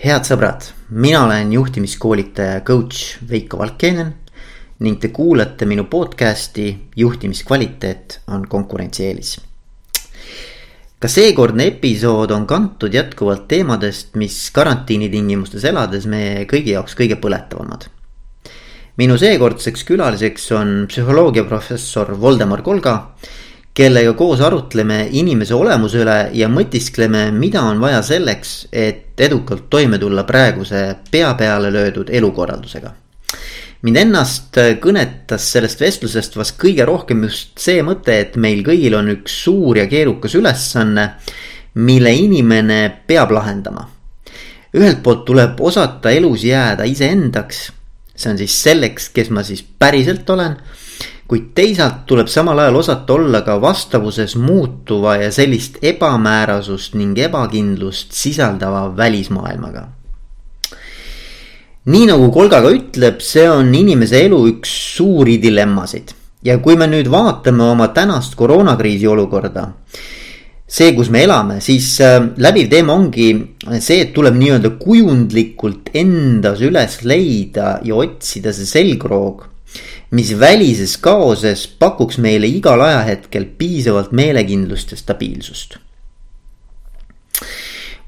head sõbrad, mina olen juhtimiskoolitaja coach Veiko Valkenen ning te kuulate minu podcasti Juhtimiskvaliteet on konkurentsieelis. ka seekordne episood on kantud jätkuvalt teemadest, mis karantiini tingimustes elades meie kõigi jaoks kõige põletavamad. minu seekordseks külaliseks on psühholoogiaprofessor Voldemar Kolga kellega koos arutleme inimese olemuse üle ja mõtiskleme, mida on vaja selleks, et edukalt toime tulla praeguse pea peale löödud elukorraldusega. mind ennast kõnetas sellest vestlusest vast kõige rohkem just see mõte, et meil kõigil on üks suur ja keerukas ülesanne, mille inimene peab lahendama. ühelt poolt tuleb osata elus jääda iseendaks, see on siis selleks, kes ma siis päriselt olen kuid teisalt tuleb samal ajal osata olla ka vastavuses muutuva ja sellist ebamäärasust ning ebakindlust sisaldava välismaailmaga. nii nagu Kolga ka ütleb, see on inimese elu üks suuri dilemmasid ja kui me nüüd vaatame oma tänast koroonakriisi olukorda see, kus me elame, siis äh, läbiv teema ongi see, et tuleb nii-öelda kujundlikult endas üles leida ja otsida see selgroog mis välises kaoses pakuks meile igal ajahetkel piisavalt meelekindlust ja stabiilsust.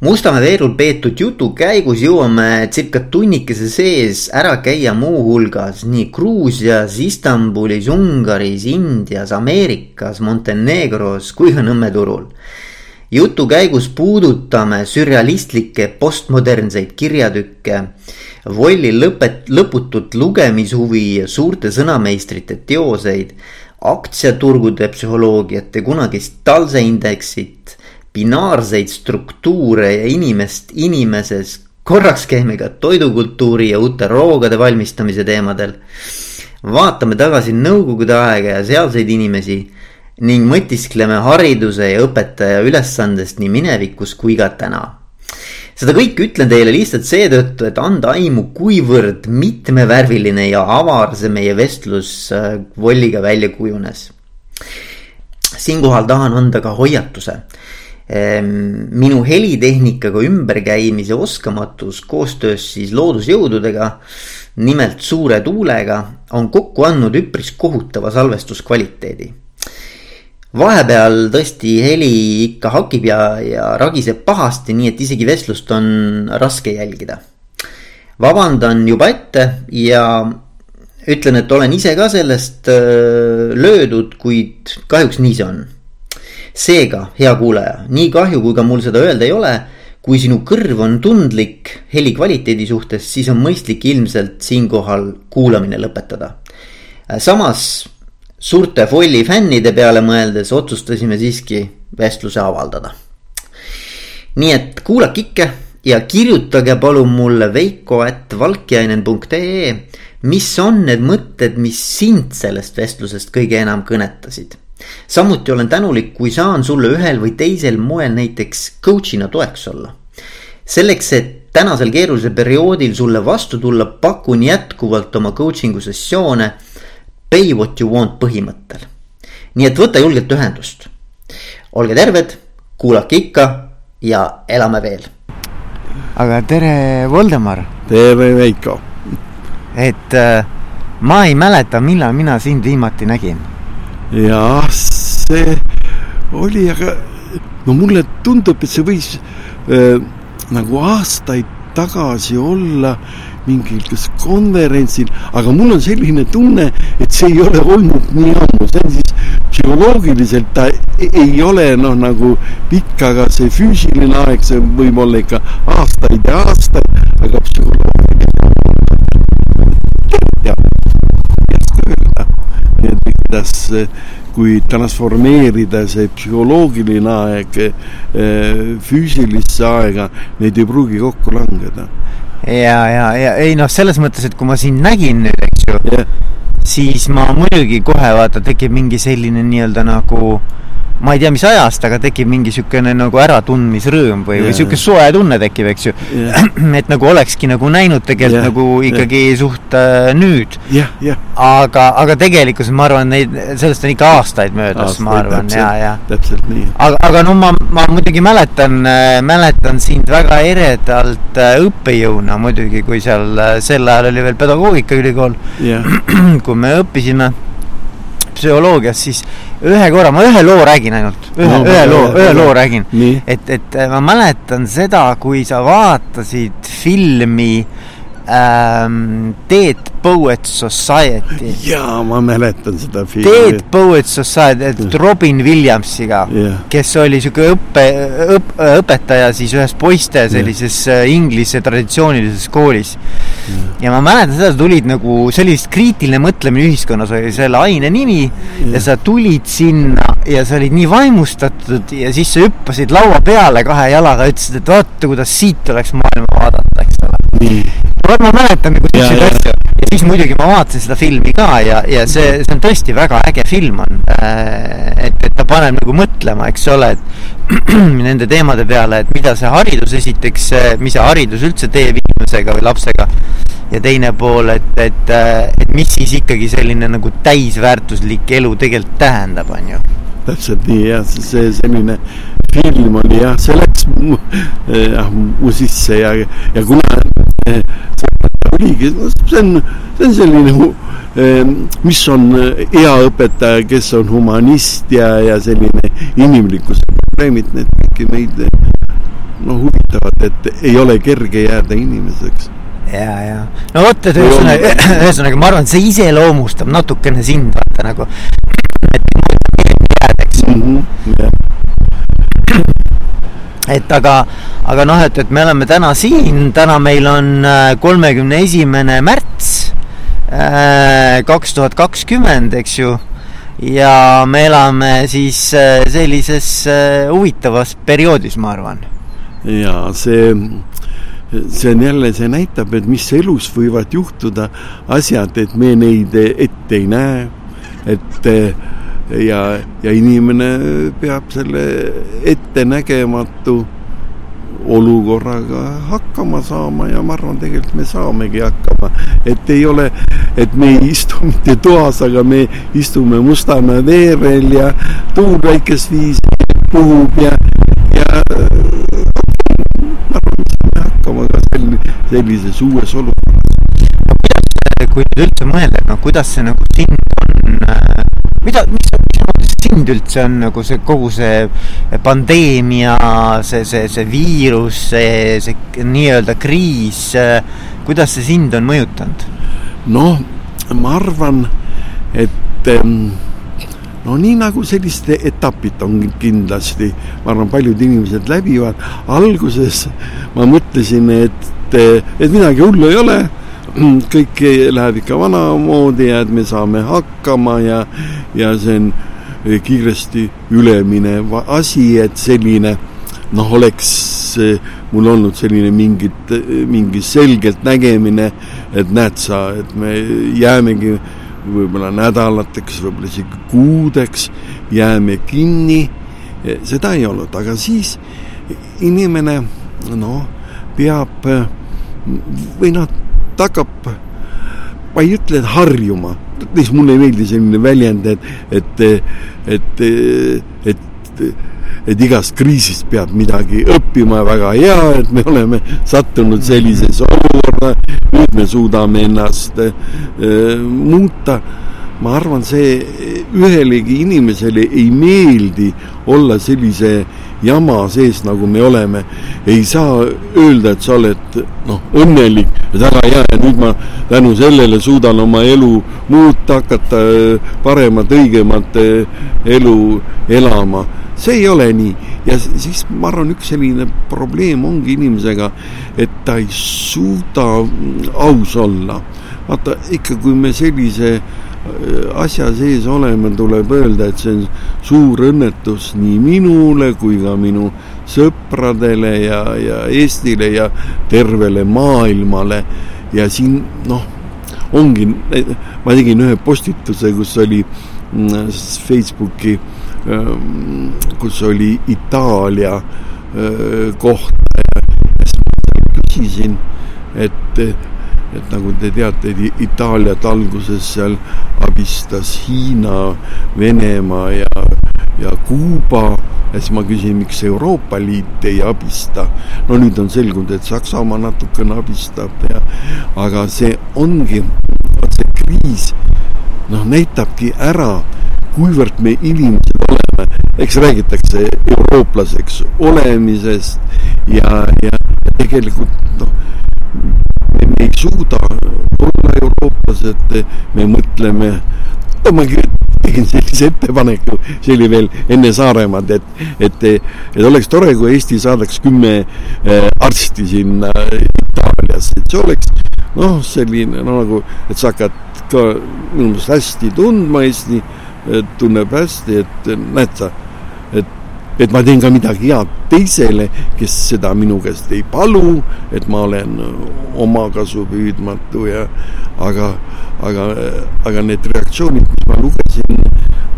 Mustamäe veerul peetud jutu käigus jõuame circa tunnikese sees ära käia muuhulgas nii Gruusias, Istanbulis, Ungaris, Indias, Ameerikas, Montenegros kui ka Nõmme turul jutu käigus puudutame sürrealistlikke postmodernseid kirjatükke Volli lõpet-, lõputut lugemishuvi suurte sõnameistrite teoseid, aktsiaturgude psühholoogiat ja kunagist talseindeksit, binaarseid struktuure ja inimest inimeses, korraks käime ka toidukultuuri ja uute roogade valmistamise teemadel. vaatame tagasi nõukogude aega ja sealseid inimesi ning mõtiskleme hariduse ja õpetaja ülesandest nii minevikus kui ka täna seda kõike ütlen teile lihtsalt seetõttu, et anda aimu, kuivõrd mitmevärviline ja avar see meie vestlus äh, Volliga välja kujunes. siinkohal tahan anda ka hoiatuse. Ehm, minu helitehnikaga ümberkäimise oskamatus koostöös siis loodusjõududega, nimelt suure tuulega, on kokku andnud üpris kohutava salvestuskvaliteedi vahepeal tõesti heli ikka hakib ja, ja ragiseb pahasti, nii et isegi vestlust on raske jälgida. vabandan juba ette ja ütlen, et olen ise ka sellest öö, löödud, kuid kahjuks nii see on. seega, hea kuulaja, nii kahju, kui ka mul seda öelda ei ole, kui sinu kõrv on tundlik heli kvaliteedi suhtes, siis on mõistlik ilmselt siinkohal kuulamine lõpetada. samas suurte Folli fännide peale mõeldes otsustasime siiski vestluse avaldada. nii et kuulake ikka ja kirjutage palun mulle veiko.valkjainen.ee, mis on need mõtted, mis sind sellest vestlusest kõige enam kõnetasid. samuti olen tänulik, kui saan sulle ühel või teisel moel näiteks coach'ina toeks olla. selleks, et tänasel keerulisel perioodil sulle vastu tulla, pakun jätkuvalt oma coaching'u sessioone pay what you want põhimõttel. nii et võta julgelt ühendust. olge terved, kuulake ikka ja elame veel. aga tere, Voldemar. tere, Veiko. et äh, ma ei mäleta, millal mina sind viimati nägin. jah, see oli, aga no mulle tundub, et see võis äh, nagu aastaid tagasi olla mingil kas konverentsil, aga mul on selline tunne, et see ei ole olnud nii ammu, see on siis psühholoogiliselt ta ei ole noh, nagu pikk, aga see füüsiline aeg, see võib olla ikka aastaid ja aastaid, aga psühholoogiline järsku öelda, nii et kuidas kui transformeerida see psühholoogiline aeg eh, füüsilisse aega, need ei pruugi kokku langeda ja, ja, ja ei noh, selles mõttes, et kui ma sind nägin nüüd, eks ju yeah., siis ma muidugi kohe vaata, tekib mingi selline nii-öelda nagu ma ei tea, mis ajast, aga tekib mingi niisugune nagu äratundmisrõõm või yeah., või niisugune soe tunne tekib, eks ju yeah.. et nagu olekski nagu näinud tegelikult yeah. nagu ikkagi yeah. suht äh, nüüd yeah,. Yeah. aga, aga tegelikkuses ma arvan, neid, sellest on ikka aastaid möödas, ma arvan, ja, ja. täpselt nii. aga, aga no ma, ma muidugi mäletan äh,, mäletan sind väga eredalt äh, õppejõuna muidugi, kui seal äh, sel ajal oli veel pedagoogikaülikool yeah. kui me õppisime psühholoogias, siis ühe korra, ma ühe loo räägin ainult, ühe no,, ühe loo, ühe loo räägin. et, et ma mäletan seda, kui sa vaatasid filmi ähm, Dead Poets Society. jaa, ma mäletan seda filmi. Dead Poets Society, Robin Williamsiga yeah., kes oli niisugune õppe, õp-, õpetaja siis ühes poiste sellises yeah. inglise traditsioonilises koolis yeah.. ja ma mäletan seda, sa tulid nagu, see oli vist kriitiline mõtlemine ühiskonnas oli selle aine nimi yeah. ja sa tulid sinna ja sa olid nii vaimustatud ja siis sa hüppasid laua peale kahe jalaga ja ütlesid, et vaata, kuidas siit tuleks maailma vaadata, eks ole. vot ma mäletan nagu siukseid asju ja siis muidugi ma vaatasin seda filmi ka ja, ja see, see on tõesti väga äge film on. Äh, et, et ta paneb nagu mõtlema, eks ole, et nende teemade peale, et mida see haridus esiteks, mis see haridus üldse teeb inimesega või lapsega. ja teine pool, et, et, et mis siis ikkagi selline nagu täisväärtuslik elu tegelikult tähendab, on ju. täpselt nii jah, see selline film oli jah, see läks mu, jah, mu sisse ja, ja kuna oligi, see on, see on selline, ehm, mis on hea õpetaja, kes on humanist ja, ja selline inimlikkuse probleemid, need kõiki meid no huvitavad, et ei ole kerge jääda inimeseks. Ja, ja no vot, et ühesõnaga, ühesõnaga ma arvan, et see iseloomustab natukene sind, vaata nagu, et jääd, eks mm. -hmm, yeah et aga, aga noh, et, et me oleme täna siin, täna meil on äh, kolmekümne esimene märts äh, kaks tuhat kakskümmend, eks ju. ja me elame siis äh, sellises huvitavas perioodis, ma arvan. ja see, see on jälle, see näitab, et mis elus võivad juhtuda asjad, et me neid ette ei näe, et ja, ja inimene peab selle ettenägematu olukorraga hakkama saama ja ma arvan, tegelikult me saamegi hakkama. et ei ole, et me ei istu mitte toas, aga me istume Mustamäe veerel ja tuul väikest viisi puhub ja, ja ma arvan, me saame hakkama ka sel-, sellises uues olukorras. kui nüüd üldse mõelda, noh, kuidas see nagu sind on äh mida, mis, sind üldse on nagu see kogu see pandeemia, see, see, see viirus, see, see nii-öelda kriis, kuidas see sind on mõjutanud? noh, ma arvan, et no nii nagu sellised etapid on kindlasti, ma arvan, paljud inimesed läbivad. alguses ma mõtlesin, et, et midagi hullu ei ole kõik läheb ikka vanamoodi ja et me saame hakkama ja, ja see on kiiresti üleminev asi, et selline noh, oleks mul olnud selline mingit, mingi selgelt nägemine, et näed sa, et me jäämegi võib-olla nädalateks, võib-olla isegi kuudeks, jääme kinni. seda ei olnud, aga siis inimene noh, peab või noh, ta hakkab, ma ei ütle, et harjuma, lihtsalt mulle ei meeldi selline väljend, et, et, et, et, et igast kriisist peab midagi õppima, väga hea, et me oleme sattunud sellisesse olukorda, nüüd me suudame ennast äh, muuta ma arvan, see ühelegi inimesele ei meeldi olla sellise jama sees, nagu me oleme. ei saa öelda, et sa oled noh, õnnelik väga hea ja nüüd ma tänu sellele suudan oma elu muuta, hakata paremat, õigemat elu elama. see ei ole nii ja siis ma arvan, üks selline probleem ongi inimesega, et ta ei suuda aus olla. vaata ikka, kui me sellise asja sees olema, tuleb öelda, et see on suur õnnetus nii minule kui ka minu sõpradele ja, ja Eestile ja tervele maailmale. ja siin noh, ongi, ma tegin ühe postituse, kus oli mm, Facebooki kus oli Itaalia koht ja siis ma küsisin, et, et nagu te teate, Itaaliat alguses seal abistas Hiina, Venemaa ja, ja Kuuba ja siis ma küsin, miks Euroopa Liit ei abista. no nüüd on selgunud, et Saksamaa natukene abistab ja, aga see ongi, see kriis noh, näitabki ära, kuivõrd me inimesed oleme, eks räägitakse eurooplaseks olemisest ja, ja tegelikult noh, ei suuda olla eurooplased, me mõtleme, no ma tegin sellise ettepaneku, see oli veel enne Saaremaad, et, et, et oleks tore, kui Eesti saadaks kümme äh, arsti sinna Itaaliasse, et see oleks noh, selline no nagu, et sa hakkad ka minu meelest hästi tundma Eesti, tunneb hästi, et näed sa, et et ma teen ka midagi head teisele, kes seda minu käest ei palu, et ma olen omakasupüüdmatu ja aga, aga, aga need reaktsioonid, mis ma lugesin,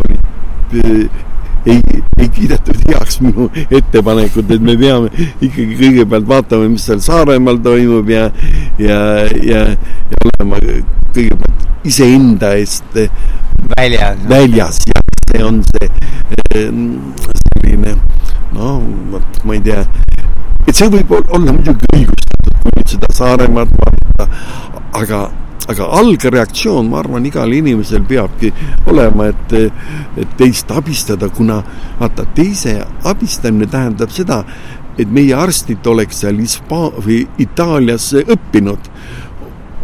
olid ei, ei kiidetud heaks minu ettepanekut, et me peame ikkagi kõigepealt vaatama, mis seal Saaremaal toimub ja, ja, ja, ja olema kõigepealt iseenda eest väljas, väljas ja see on see selline noh, vot ma ei tea, et see võib olla muidugi õigustatud, kui nüüd seda Saaremaad vaadata, aga aga algreaktsioon, ma arvan, igal inimesel peabki olema, et, et teist abistada, kuna vaata, teise abistamine tähendab seda, et meie arstid oleks seal Hispa- või Itaalias õppinud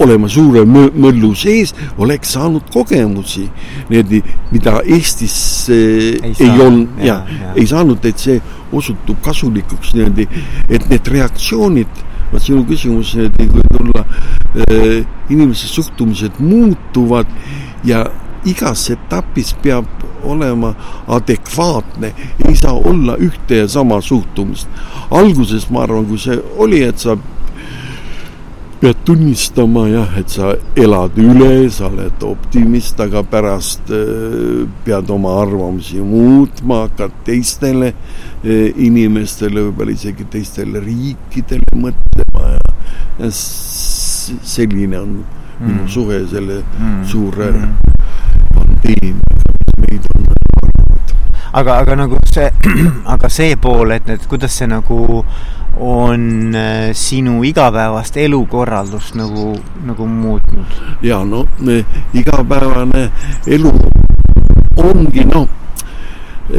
olema suure möllu sees, oleks saanud kogemusi, need, mida Eestis ei, ei olnud ja, ja ei saanud, et see osutub kasulikuks niimoodi, et need reaktsioonid, vot sinu küsimus võib tulla äh,, inimese suhtumised muutuvad ja igas etapis peab olema adekvaatne, ei saa olla ühte ja sama suhtumist. alguses ma arvan, kui see oli, et sa pead tunnistama jah, et sa elad üle, sa oled optimist, aga pärast äh, pead oma arvamusi muutma, hakkad teistele äh, inimestele, võib-olla isegi teistele riikidele mõtlema ja, ja selline on mm. minu suhe selle mm. suure mm. pandeemiaga, meid on aga, aga nagu see, aga see pool, et, et kuidas see nagu on äh, sinu igapäevast elukorraldust nagu, nagu muutnud? ja no igapäevane elu ongi noh,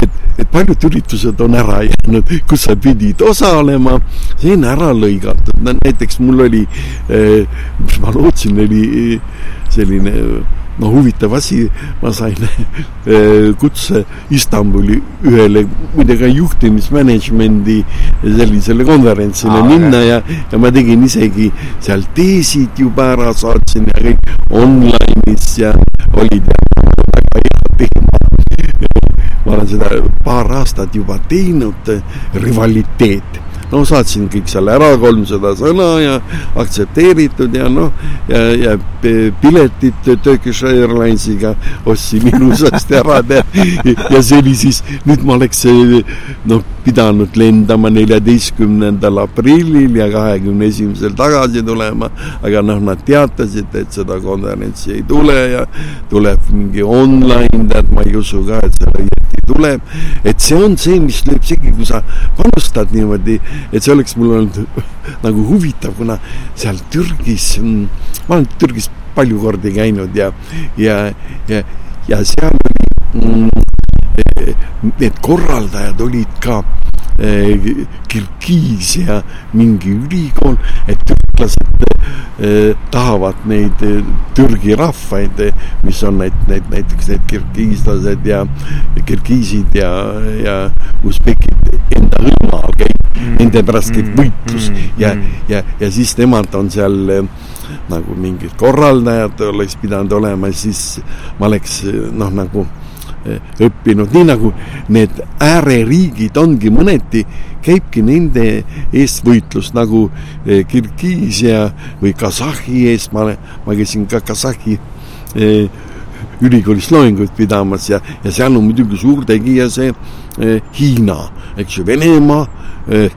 et, et paljud üritused on ära jäänud, kus sa pidid osalema, see on ära lõigatud, no näiteks mul oli, äh, mis ma lootsin, oli selline no huvitav asi, ma sain eh, kutse Istanbuli ühele muidugi juhtimismanagement'i sellisele konverentsile Aa, minna ja, ja ma tegin isegi seal teesid juba ära, saatsin ja kõik online'is ja olid väga hea teema. ma olen seda paar aastat juba teinud, rivaliteet. No saatsin kõik seal ära, kolmsada sõna ja aktsepteeritud ja noh, ja, ja piletid Turkish Airlinesiga ostsin ilusasti ära ja, see oli siis, nüüd ma oleks noh, pidanud lendama neljateistkümnendal aprillil ja kahekümne esimesel tagasi tulema, aga noh, nad teatasid, et seda konverentsi ei tule ja tuleb mingi online, tead, ma ei usu ka, et seal õieti tuleb. et see on see, mis lööb segi, kui sa panustad niimoodi et see oleks mul olnud nagu huvitav, kuna seal Türgis, mm, ma olen Türgis palju kordi käinud ja, ja, ja, ja seal oli mm, need korraldajad olid ka eh, Kirgiisia mingi ülikool, et türklased tahavad neid eh, Türgi rahvaid, mis on need, need näiteks need kirgiislased ja kirgiisid ja, ja usbekid enda hõlma all käib mm., nende pärast käib mm. võitlus mm. ja, ja, ja siis nemad on seal nagu mingid korraldajad oleks pidanud olema, siis ma oleks noh, nagu Eh, õppinud, nii nagu need ääreriigid ongi mõneti, käibki nende eest võitlus nagu eh, Kirgiisia või Kasahhi eest, ma, ma käisin ka Kasahhi eh, ülikoolis loenguid pidamas ja, ja seal on muidugi suur tegija see eh, Hiina, eks ju, Venemaa eh,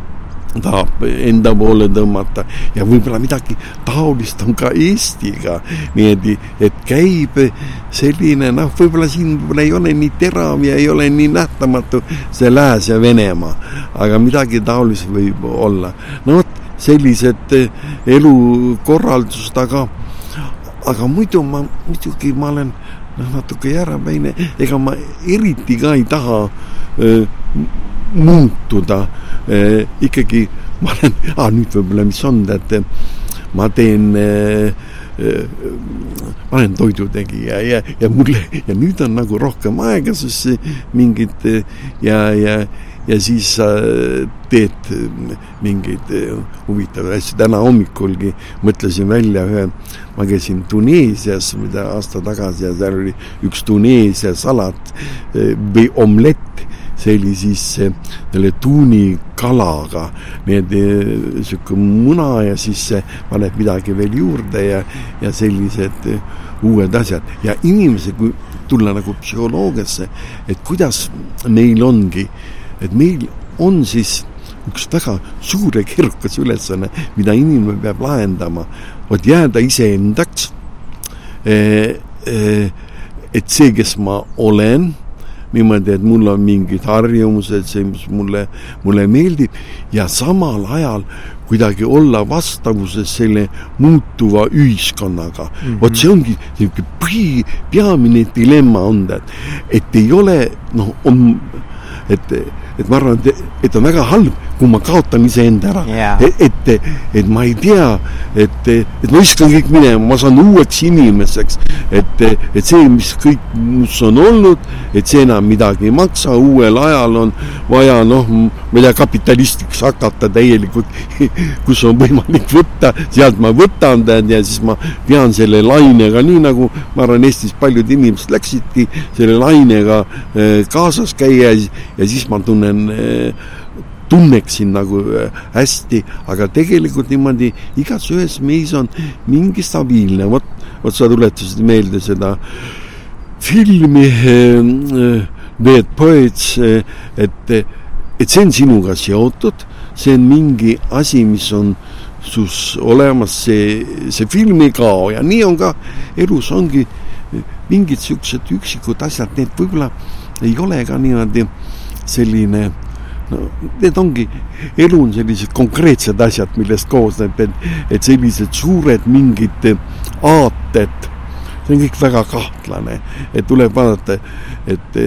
tahab enda poole tõmmata ja võib-olla midagi taolist on ka Eestiga. niimoodi, et käib selline noh, võib-olla siin võib-olla ei ole nii terav ja ei ole nii nähtamatu see Lääs ja Venemaa, aga midagi taolist võib olla. no vot, sellised eh, elukorraldused, aga, aga muidu ma, muidugi ma olen noh, natuke jäärapäine, ega ma eriti ka ei taha öö, muutuda eh, ikkagi ma olen ah,, nüüd võib-olla, mis on, et ma teen eh, ma olen toidutegija ja, ja mulle ja nüüd on nagu rohkem aega, sest mingid ja, ja, ja siis sa teed mingeid huvitavaid asju. täna hommikulgi mõtlesin välja ühe, ma käisin Tuneesias, mida aasta tagasi ja seal oli üks Tuneesia salat või omlett siis selle tuunikalaga, need sihuke muna ja siis paned midagi veel juurde ja, ja sellised uued asjad ja inimesed, kui tulla nagu psühholoogiasse, et kuidas neil ongi, et meil on siis üks väga suur ja keerukas ülesanne, mida inimene peab lahendama, vot jääda iseendaks. et see, kes ma olen niimoodi, et mul on mingid harjumused, see, mis mulle, mulle meeldib ja samal ajal kuidagi olla vastavuses selle muutuva ühiskonnaga mm. -hmm. vot see ongi niisugune peamine dilemma on, et, et ei ole noh, on, et, et ma arvan, et, et on väga halb, kui ma kaotan iseenda ära yeah.. et, et, et ma ei tea, et, et ma viskan kõik minema, ma saan uueks inimeseks. et, et see, mis kõik mus on olnud, et see enam midagi ei maksa, uuel ajal on vaja noh, ma ei tea, kapitalistiks hakata täielikult, kus on võimalik võtta, sealt ma võtan tead ja siis ma pean selle lainega, nii nagu ma arvan, Eestis paljud inimesed läksidki selle lainega eh, kaasas käia ja siis ma tunnen eh, tunneksin nagu äh, hästi, aga tegelikult niimoodi igas ühes meis on mingi stabiilne, vot, vot sa tuletasid meelde seda filmi äh, Dead Poets, äh, et, et see on sinuga seotud, see on mingi asi, mis on sus olemas, see, see film ei kao. Ja nii on ka elus ongi mingid niisugused üksikud asjad, need võib-olla ei ole ka niimoodi selline no need ongi, elu on sellised konkreetsed asjad, millest koosneb, et, et sellised suured mingid aated, see on kõik väga kahtlane, et tuleb vaadata, et,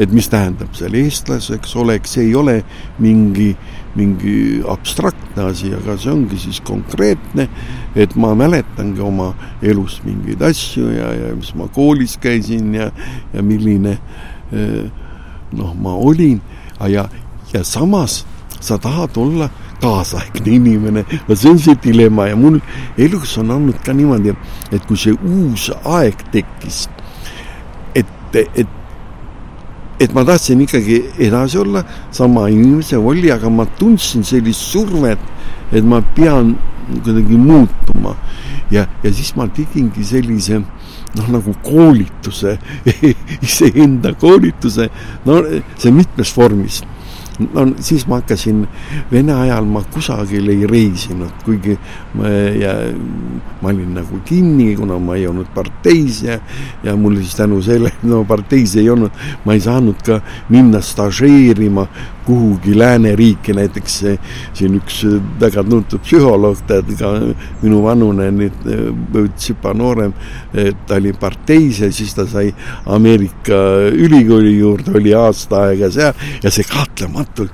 et mis tähendab seal eestlaseks olek, see ei ole mingi, mingi abstraktne asi, aga see ongi siis konkreetne, et ma mäletangi oma elust mingeid asju ja, ja mis ma koolis käisin ja, ja milline noh, ma olin ja, ja samas sa tahad olla kaasaegne inimene, no see on see dilemma ja mul elus on olnud ka niimoodi, et kui see uus aeg tekkis, et, et, et ma tahtsin ikkagi edasi olla sama inimese oli, aga ma tundsin sellist survet, et ma pean kuidagi muutuma. Ja, ja siis ma tegingi sellise noh, nagu koolituse iseenda koolituse, no see mitmes vormis no siis ma hakkasin, Vene ajal ma kusagil ei reisinud, kuigi ma, ja, ma olin nagu kinni, kuna ma ei olnud parteis ja, ja mul siis tänu sellele, no parteis ei olnud, ma ei saanud ka minna stažeerima kuhugi lääneriiki, näiteks siin üks väga tuntud psühholoog, tead ka minu vanune nüüd tsipa noorem, ta oli parteis ja siis ta sai Ameerika ülikooli juurde, oli aasta aega seal ja see kahtlematult Äh,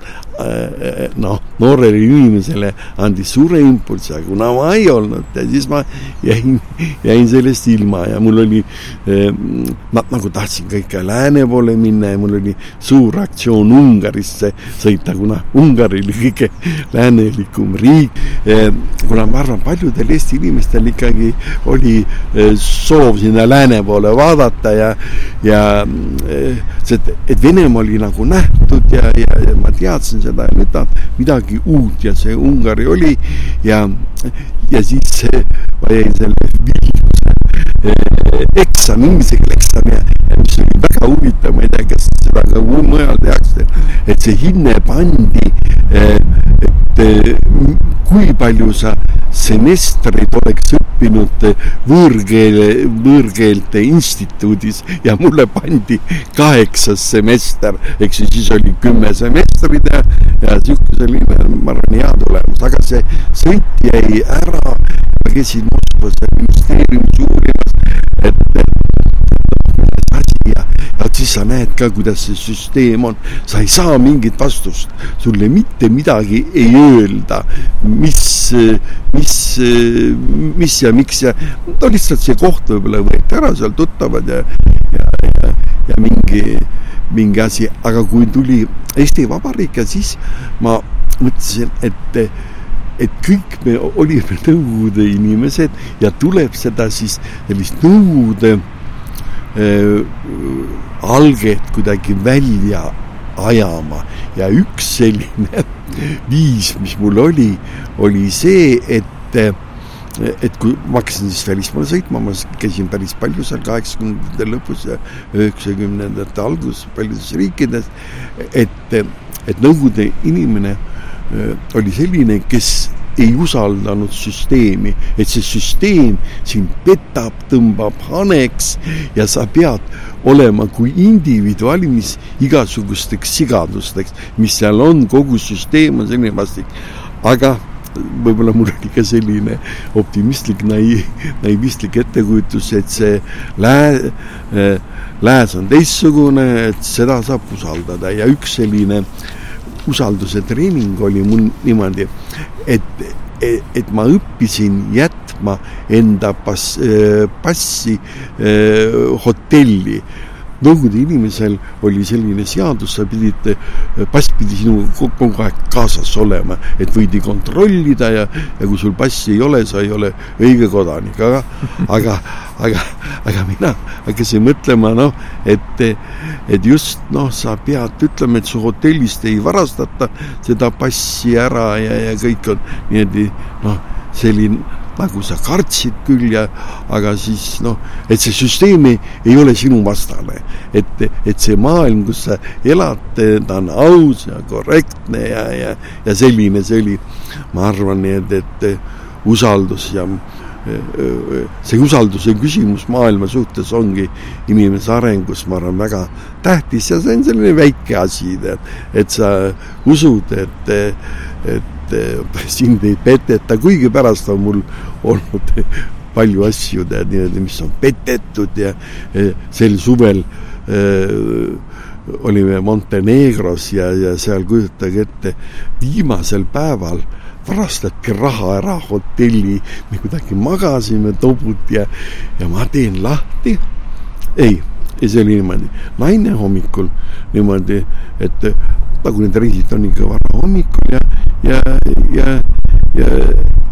noh, noorele inimesele andis suure impulsi, aga kuna ma ei olnud ja siis ma jäin, jäin sellest ilma ja mul oli eh,, ma nagu tahtsin ka ikka lääne poole minna ja mul oli suur aktsioon Ungarisse sõita, kuna Ungari oli kõige läänelikum riik eh,. kuna ma arvan, paljudel Eesti inimestel ikkagi oli eh, soov sinna lääne poole vaadata ja, ja see, et Venemaa oli nagu nähtud ja, ja, ja ma teadsin seda ja nüüd tahad midagi uut ja see Ungari oli ja, ja siis ma jäin selle eksam, inglise keele eksam ja, mis oli väga huvitav, ma ei tea, kas seda ka mujal tehakse, et see hinne pandi, et kui palju sa semestreid oleks õppinud võõrkeele, võõrkeelte instituudis ja mulle pandi kaheksas semester, eks ju, siis oli kümme semestrit ja, ja sihuke selline, ma arvan, hea tulemus, aga see sõit jäi ära. Ma käisin Moskvas ministeeriumis uurimas, et, et asi ja, ja siis sa näed ka, kuidas see süsteem on, sa ei saa mingit vastust, sulle mitte midagi ei öelda, mis, mis, mis ja miks ja no lihtsalt see koht võib-olla võeti ära, seal tuttavad ja, ja, ja, ja mingi, mingi asi, aga kui tuli Eesti Vabariik ja siis ma mõtlesin, et et kõik me olime Nõukogude inimesed ja tuleb seda siis sellist Nõukogude äh, alget kuidagi välja ajama. Ja üks selline viis, mis mul oli, oli see, et et kui ma hakkasin siis välismaale sõitma, ma käisin päris palju seal kaheksakümnendate lõpus ja üheksakümnendate alguses paljudes riikides, et, et Nõukogude inimene Äh, oli selline, kes ei usaldanud süsteemi, et see süsteem sind petab, tõmbab haneks ja sa pead olema kui indiviid valmis igasugusteks sigadusteks, mis seal on, kogu süsteem on selline vastik. aga võib-olla mul oli ka selline optimistlik, naiv, naivistlik ettekujutus, et see lää-, äh, lääs on teistsugune, et seda saab usaldada ja üks selline äh, usalduse treening oli mul niimoodi, et, et ma õppisin jätma enda pass, passi hotelli Nõukogude inimesel oli selline seadus, sa pidid, pass pidi sinuga kogu aeg kaasas olema, et võidi kontrollida ja, ja kui sul passi ei ole, sa ei ole õige kodanik, aga, aga, aga, aga mina hakkasin mõtlema, noh, et, et just noh, sa pead, ütleme, et su hotellist ei varastata seda passi ära ja, ja kõik on niimoodi noh, selline nagu sa kartsid küll ja, aga siis noh, et see süsteem ei, ei ole sinu vastane. et, et see maailm, kus sa elad, ta on aus ja korrektne ja, ja, ja selline see oli. ma arvan, et, et usaldus ja see usalduse küsimus maailma suhtes ongi inimese arengus, ma arvan, väga tähtis ja see on selline väike asi, et sa usud, et et sind ei peteta, kuigi pärast on mul olnud palju asju, tead, niimoodi, mis on petetud ja sel suvel öö, olime Montenegros ja, ja seal kujutage ette, viimasel päeval varastati raha ära hotelli, me kuidagi magasime tobut ja, ja ma teen lahti. ei, ei see oli niimoodi, naine hommikul niimoodi, et need reisid on ikka vara hommikul ja ja, ja, ja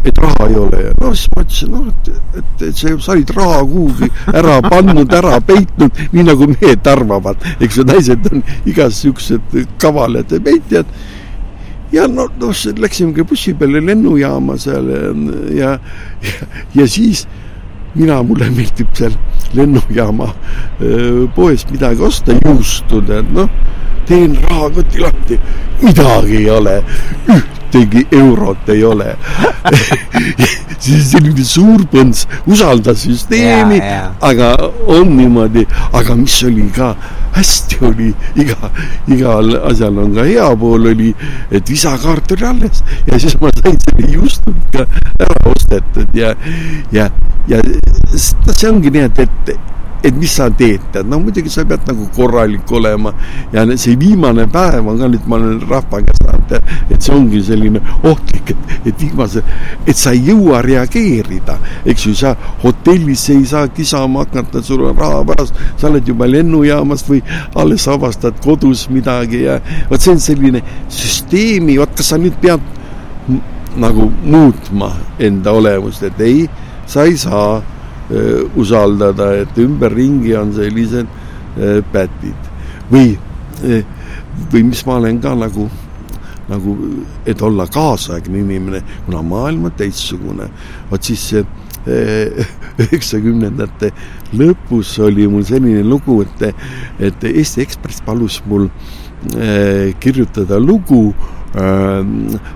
et raha ei ole ja noh, siis ma ütlesin, noh, et, et, et sa olid raha kuhugi ära pannud, ära peitnud, nii nagu mehed arvavad, eks ju, naised on igasugused kavalad ja peitjad. ja no, noh, läksimegi bussi peale lennujaama seal ja, ja, ja siis mina, mulle meeldib seal lennujaama poest midagi osta, juustu, tead, noh teen rahakoti lahti, midagi ei ole, ühtegi eurot ei ole. Siis selline suur põnts, usalda süsteemi, aga on niimoodi, aga mis oli ka hästi oli, iga, igal asjal on ka hea pool oli, et visakaart oli alles. Ja siis ma sain selle juustumi ka ära ostetud ja, ja, ja see ongi nii, et, et et mis sa teed, tead, no muidugi sa pead nagu korralik olema. Ja see viimane päev on ka nüüd, ma olen rahva käest saanud, et see ongi selline ohtlik, et, et viimase, et sa ei jõua reageerida, eks ju, sa hotellis ei saa kisama hakata, sul on raha pärast, sa oled juba lennujaamas või alles avastad kodus midagi ja vot see on selline süsteemi, vot kas sa nüüd pead nagu muutma enda olemust, et ei, sa ei saa usaldada, et ümberringi on sellised äh, pätid. Või, äh, või mis ma olen ka nagu, nagu, et olla kaasaegne inimene, kuna maailm on teistsugune, vot siis see üheksakümnendate lõpus oli mul selline lugu, et, et Eesti Ekspress palus mul kirjutada lugu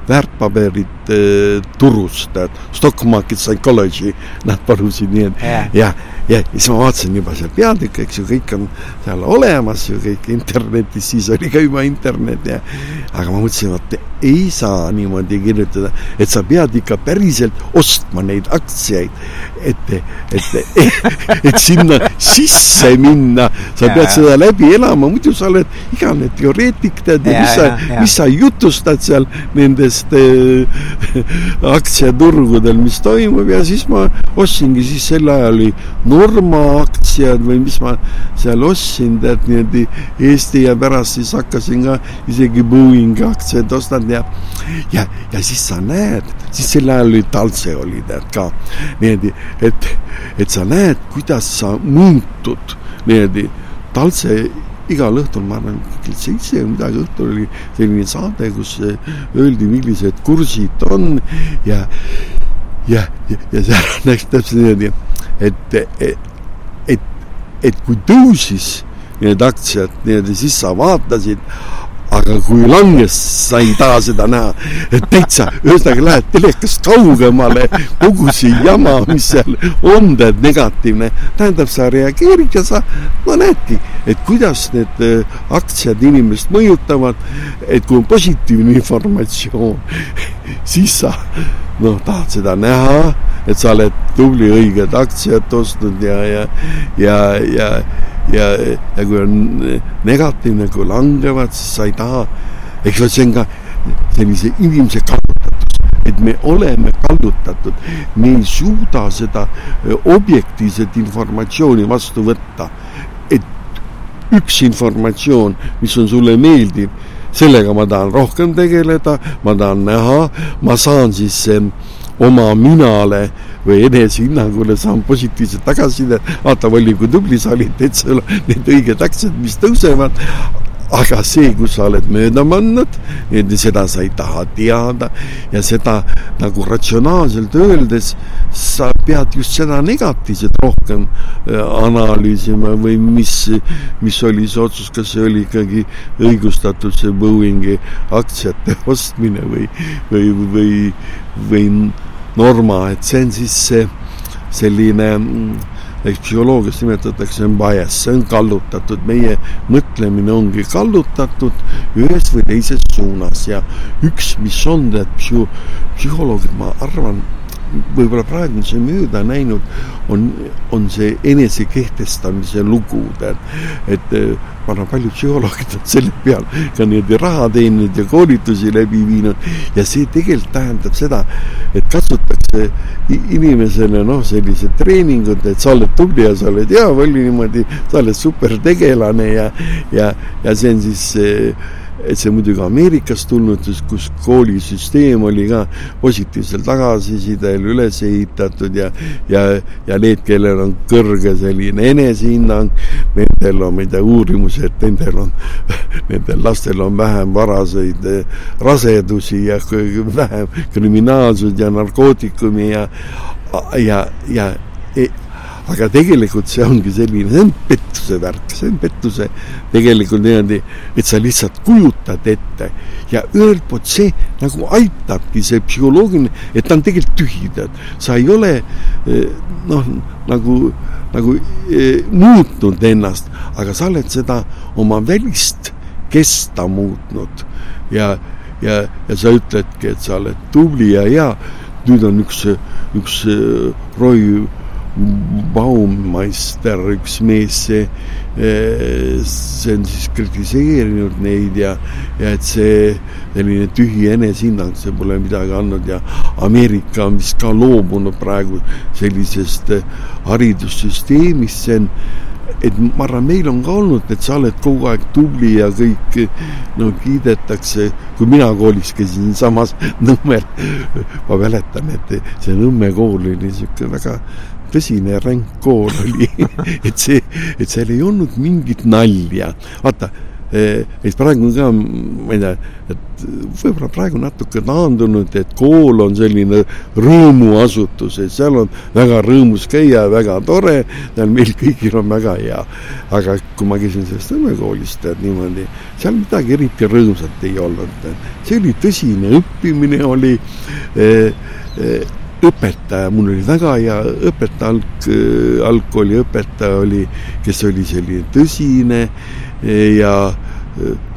väärtpaberid äh, turust, stock market psychology, nad palusid nii, et yeah. ja, ja siis ma vaatasin juba seal peatükki, eks ju, kõik on seal olemas ju kõik internetis, siis oli ka juba internet ja aga ma mõtlesin, vot ei saa niimoodi kirjutada, et sa pead ikka päriselt ostma neid aktsiaid, et, et, et, et sinna sisse minna, sa ja, pead seda läbi elama, muidu sa oled igavene teoreetik, tead, mis sa, mis sa jutustad seal nendest äh, aktsiaturgudel, mis toimub. Ja siis ma ostsingi, siis sel ajal oli Norma aktsiad või mis ma seal ostsin, tead niimoodi Eesti ja pärast siis hakkasin ka isegi Boeing'i aktsiaid ostnud ja ja, ja siis sa näed, siis sel ajal oli Taltse oli tead ka niimoodi, et, et sa näed, kuidas sa muutud niimoodi, Taltse. Igal õhtul, ma arvan, kell seitse või midagi õhtul oli selline saade, kus öeldi, millised kursid on ja ja, ja, ja seal läks täpselt niimoodi, et, et, et, et kui tõusis need aktsiad nii-öelda, siis sa vaatasid, aga kui langes, sa ei taha seda näha. täitsa, ühesõnaga lähed telekast kaugemale, kogu see jama, mis seal on, tead, negatiivne. tähendab, sa reageerid ja sa, no näedki, et kuidas need äh, aktsiad inimest mõjutavad. et kui on positiivne informatsioon, siis sa noh, tahad seda näha, et sa oled tubli õiget aktsiat ostnud ja, ja, ja, ja, ja, ja kui on negatiivne, kui langevad, siis sa ei taha, eks ole, see on ka sellise inimese kallutatus, et me oleme kallutatud, me ei suuda seda objektiivset informatsiooni vastu võtta. et üks informatsioon, mis on sulle meeldiv sellega ma tahan rohkem tegeleda, ma tahan näha, ma saan siis ähm, oma minale või enesehinnangule saan positiivset tagasisidet, vaata, Volli, kui tubli sa olid, teed sul need õiged aktsiad, mis tõusevad, aga see, kus sa oled mööda pannud, seda sa ei taha teada. Ja seda nagu ratsionaalselt öeldes sa pead just seda negatiivset rohkem äh, analüüsima või mis, mis oli see otsus, kas see oli ikkagi õigustatud, see Boeingi aktsiate ostmine või, või, või, või Norma, et see on siis see selline mm, eks psühholoogias nimetatakse bias, see on kallutatud, meie mõtlemine ongi kallutatud ühes või teises suunas ja üks, mis on need psü-, psühholoogid, ma arvan, võib-olla praegu on see mööda näinud, on, on see enesekehtestamise lugu, tead. et eh, ma arvan, paljud psühholoogid on selle peal ka niimoodi raha teeninud ja koolitusi läbi viinud ja see tegelikult tähendab seda, et katsutakse inimesele noh, sellised treeningud, et sa oled tubli ja sa oled hea, oli niimoodi, sa oled supertegelane ja, ja, ja see on siis äh, et see muidugi Ameerikast tulnud, kus koolisüsteem oli ka positiivsel tagasisidel üles ehitatud ja, ja, ja need, kellel on kõrge selline enesehinnang, nendel on, ma ei tea, uurimused, nendel on, nendel lastel on vähem varaseid eh, rasedusi ja vähem kriminaalsust ja narkootikumi ja, ja, ja e, aga tegelikult see ongi selline, see on pettuse värk, see on pettuse tegelikult niimoodi, et sa lihtsalt kujutad ette ja ühelt poolt see nagu aitabki, see psühholoogiline, et ta on tegelikult tühi, tead. sa ei ole eh, noh, nagu, nagu eh, muutnud ennast, aga sa oled seda oma välist kesta muutnud ja, ja, ja sa ütledki, et sa oled tubli ja hea. nüüd on üks, üks eh, Roy Baumeister, üks mees, see, eh, see on siis kritiseerinud neid ja, ja et see selline tühi enesehinnang, see pole midagi andnud ja Ameerika on vist ka loobunud praegu sellisest eh, haridussüsteemist, see on et ma arvan, meil on ka olnud, et sa oled kogu aeg tubli ja kõik no kiidetakse, kui mina koolis käisin samas Nõmmel, ma mäletan, et see Nõmme kool oli niisugune väga tõsine ränk kool oli et see, et seal ei olnud mingit nalja. vaata, et praegu ka, ma ei tea, et võib-olla praegu natuke taandunud, et kool on selline rõõmuasutus, et seal on väga rõõmus käia, väga tore, seal meil kõigil on väga hea. aga kui ma käisin sellest Nõmme koolist, et niimoodi, seal midagi eriti rõõmsat ei olnud, see oli tõsine õppimine oli eh, eh, õpetaja, mul oli väga hea õpetaja, alg, algkooli õpetaja oli, kes oli selline tõsine ja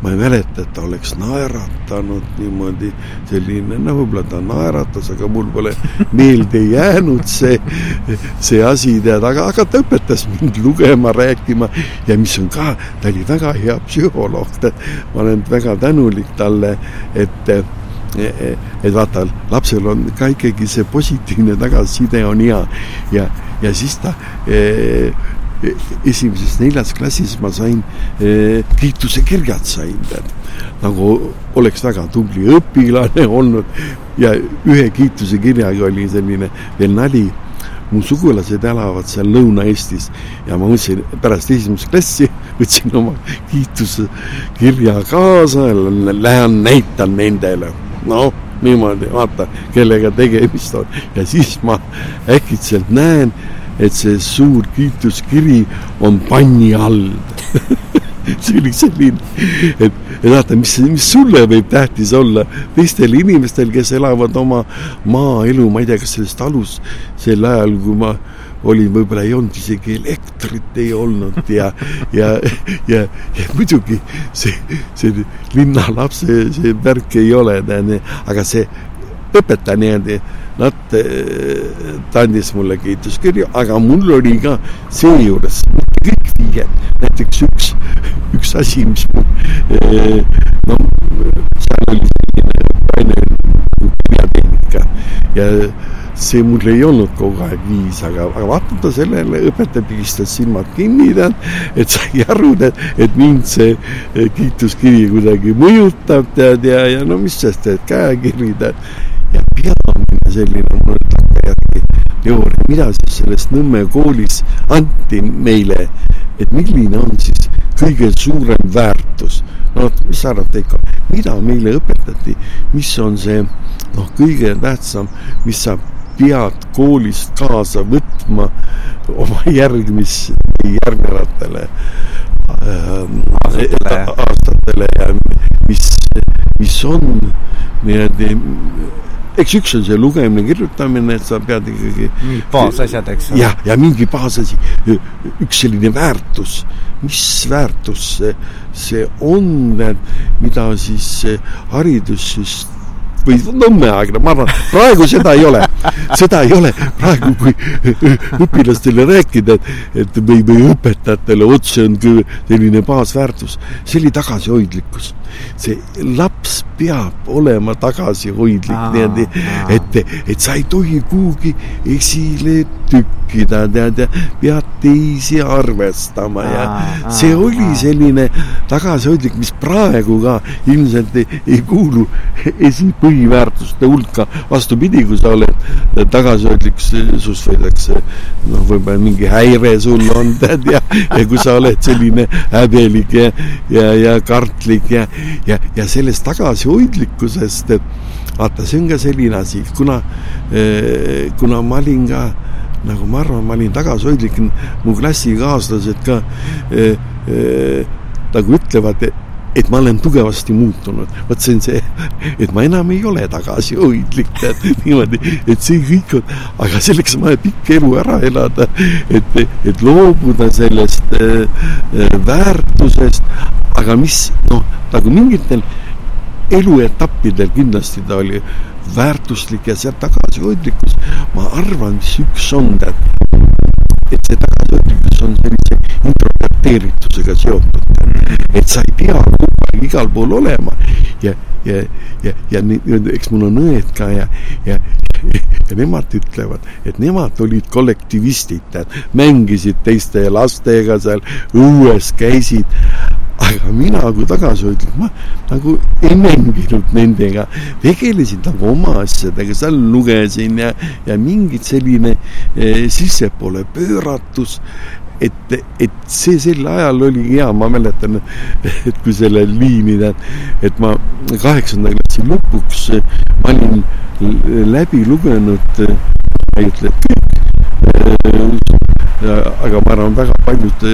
ma ei mäleta, et ta oleks naeratanud niimoodi, selline, no võib-olla ta naeratas, aga mul pole meelde jäänud see, see asi, tead, aga, aga ta õpetas mind lugema, rääkima ja mis on ka, ta oli väga hea psühholoog, ma olen väga tänulik talle, et et vaata, lapsel on ka ikkagi see positiivne tagasiside on hea. Ja, ja siis ta eh, esimeses neljas klassis ma sain eh, kiitusekirjad sain, tead. nagu oleks väga tubli õpilane olnud. Ja ühe kiitusekirjaga oli selline veel nali. Mu sugulased elavad seal Lõuna-Eestis. Ja ma mõtlesin pärast esimest klassi, võtsin oma kiitusekirja kaasa, lähen näitan nendele noh, niimoodi, vaata, kellega tegemist on. ja siis ma äkitselt näen, et see suur kiituskiri on panni all see oli selline, et, et vaata, mis, mis sulle võib tähtis olla, teistel inimestel, kes elavad oma maaelu, ma ei tea, kas selles talus sel ajal, kui ma oli, võib-olla ei olnud isegi elektrit ei olnud ja, ja, ja, ja muidugi see, see linnalapse see värk ei ole, aga see õpetaja niimoodi, nad, ta andis mulle kiituskirju, aga mul oli ka seejuures kõik viied, näiteks üks, üks asi, mis mul, no seal oli selline aine kirjatehnika ja see mul ei olnud kogu aeg viis, aga, aga vaatamata sellele õpetaja pigistas silmad kinni, tead, et sai aru, et mind see eh, kiituskiri kuidagi mõjutab, tead, ja, ja no mis sest, et käekiri, tead. ja peamine selline, mul on takkajärgi teooria, mida siis selles Nõmme koolis anti meile, et milline on siis kõige suurem väärtus. no mis sa arvad, Veiko, mida meile õpetati, mis on see noh, kõige tähtsam, mis saab pead koolist kaasa võtma oma järgmis, järgnevatele ähm, aastatele. aastatele ja mis, mis on niimoodi, eks üks on see lugemine, kirjutamine, et sa pead ikkagi. mingid baasasjad, eks ole. jah, ja mingi baasasi, üks selline väärtus, mis väärtus see, see on, mida siis haridussüsteem või nõmmeaegne, ma arvan, praegu seda ei ole. seda ei ole praegu, kui õpilastele rääkida, et, et või, või õpetajatele otse on selline baasväärtus, see oli tagasihoidlikkus. see laps peab olema tagasihoidlik niimoodi, et, et sa ei tohi kuhugi esile tükkida, tead, pead teisi arvestama ja aa, see oli selline tagasihoidlik, mis praegu ka ilmselt ei, ei kuulu esipõhiselt põhiväärtuste hulka, vastupidi, kui sa oled tagasihoidlik, sinust võidakse noh, võib-olla mingi häire sul on, tead, ja, ja kui sa oled selline häbelik ja, ja, ja kartlik ja, ja, ja sellest tagasihoidlikkusest, et vaata, see on ka selline asi, kuna, eh, kuna ma olin ka nagu ma arvan, ma olin tagasihoidlik, mu klassikaaslased ka äh, äh, nagu ütlevad, et ma olen tugevasti muutunud. vot see on see, et ma enam ei ole tagasihoidlik, tead, niimoodi, et see kõik on, aga selleks on vaja pikk elu ära elada, et, et loobuda sellest äh, äh, väärtusest, aga mis, noh, nagu mingitel eluetappidel kindlasti ta oli väärtuslik ja see tagasihoidlikkus, ma arvan, mis üks on, et see tagasihoidlikkus on sellise introverteeritusega seotud. et sa ei pea kogu aeg igal pool olema. Ja, ja, ja, ja nii-öelda, eks mul on õed ka ja, ja, ja nemad ütlevad, et nemad olid kollektivistid, tead, mängisid teiste lastega seal õues, käisid aga mina kui tagasihoidlik, ma nagu ei mänginud nendega, tegelesin nagu oma asjadega, seal lugesin ja, ja mingit selline eh, sissepoole pööratus et, et see sel ajal oli hea, ma mäletan, et kui selle liini tead, et ma kaheksanda klassi lõpuks ma olin läbi lugenud, ma ei ütle, et kõik, aga ma arvan, väga paljud,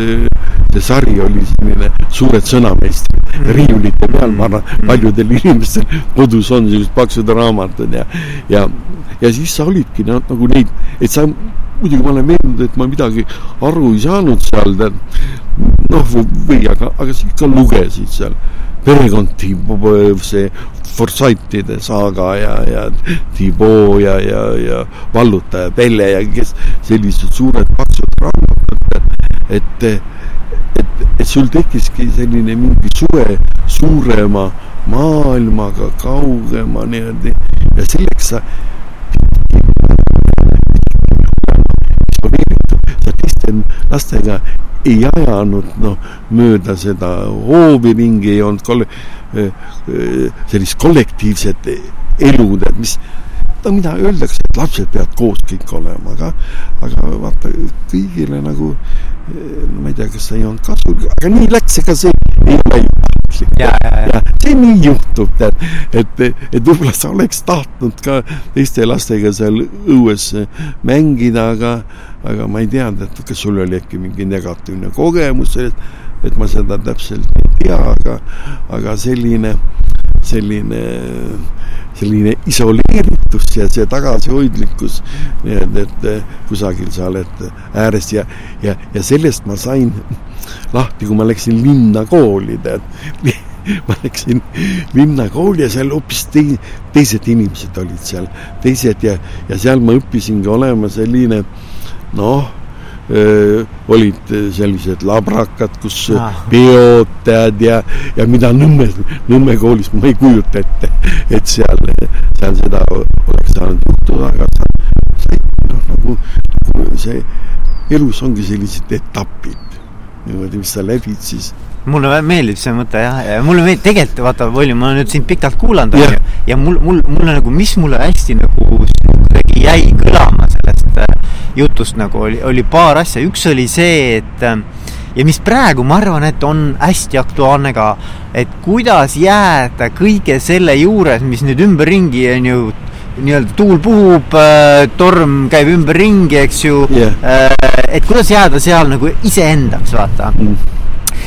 see sari oli selline suured sõnameistrid mm. riiulite peal, ma arvan, mm. paljudel inimestel kodus on sellised paksud raamatud ja, ja, ja siis sa olidki no, nagu neid, et sa muidugi ma olen veendunud, et ma midagi aru ei saanud seal, noh, või aga, aga sa ikka lugesid seal perekond Thibault, see Forsythide saaga ja, ja Thibault ja, ja, ja vallutaja Pelle ja kes sellised suured paksud raamatud, et, et, et sul tekkiski selline mingi suve suurema maailmaga, kaugema niimoodi. Ja selleks sa sa teiste lastega ei ajanud noh, mööda seda hoovi ringi, ei olnud kolle-, sellist kollektiivset elu, tead, mis no mida öeldakse, et lapsed peavad koos kõik olema, aga, aga vaata kõigile nagu, ma ei tea, kas see ei olnud kasulik, aga nii läks, ega see ei ole ju tahtlik. ja, ja, ja. ja see nii juhtub, tead, et, et võib-olla sa oleks tahtnud ka teiste lastega seal õues mängida, aga, aga ma ei teadnud, et kas sul oli äkki mingi negatiivne kogemus sellest, et ma seda täpselt ei tea, aga, aga selline, selline selline isoleeritus ja see tagasihoidlikkus, nii et, et kusagil sa oled äärest ja, ja, ja sellest ma sain lahti, kui ma läksin linna kooli, tead ma läksin linnakooli ja seal hoopis tei-, teised inimesed olid seal, teised ja, ja seal ma õppisingi olema selline noh, olid sellised labrakad, kus ah. peod tead ja, ja mida Nõmme, Nõmme koolis ma ei kujuta ette, et seal, seal seda oleks saanud juhtuda, aga sa noh, nagu, nagu see elus ongi sellised etapid niimoodi, mis sa läbid siis mulle meeldib see mõte jah, ja mulle meeldib, tegelikult vaata, Volli, ma olen nüüd sind pikalt kuulanud, onju, ja mul, mul, mulle nagu, mis mulle hästi nagu jäi kõlama sellest äh, jutust nagu oli, oli paar asja, üks oli see, et äh, ja mis praegu ma arvan, et on hästi aktuaalne ka, et kuidas jääda kõige selle juures, mis nüüd ümberringi on ju nii-öelda tuul puhub, äh, torm käib ümberringi, eks ju. Yeah., et kuidas jääda seal nagu iseendaks, vaata. Mm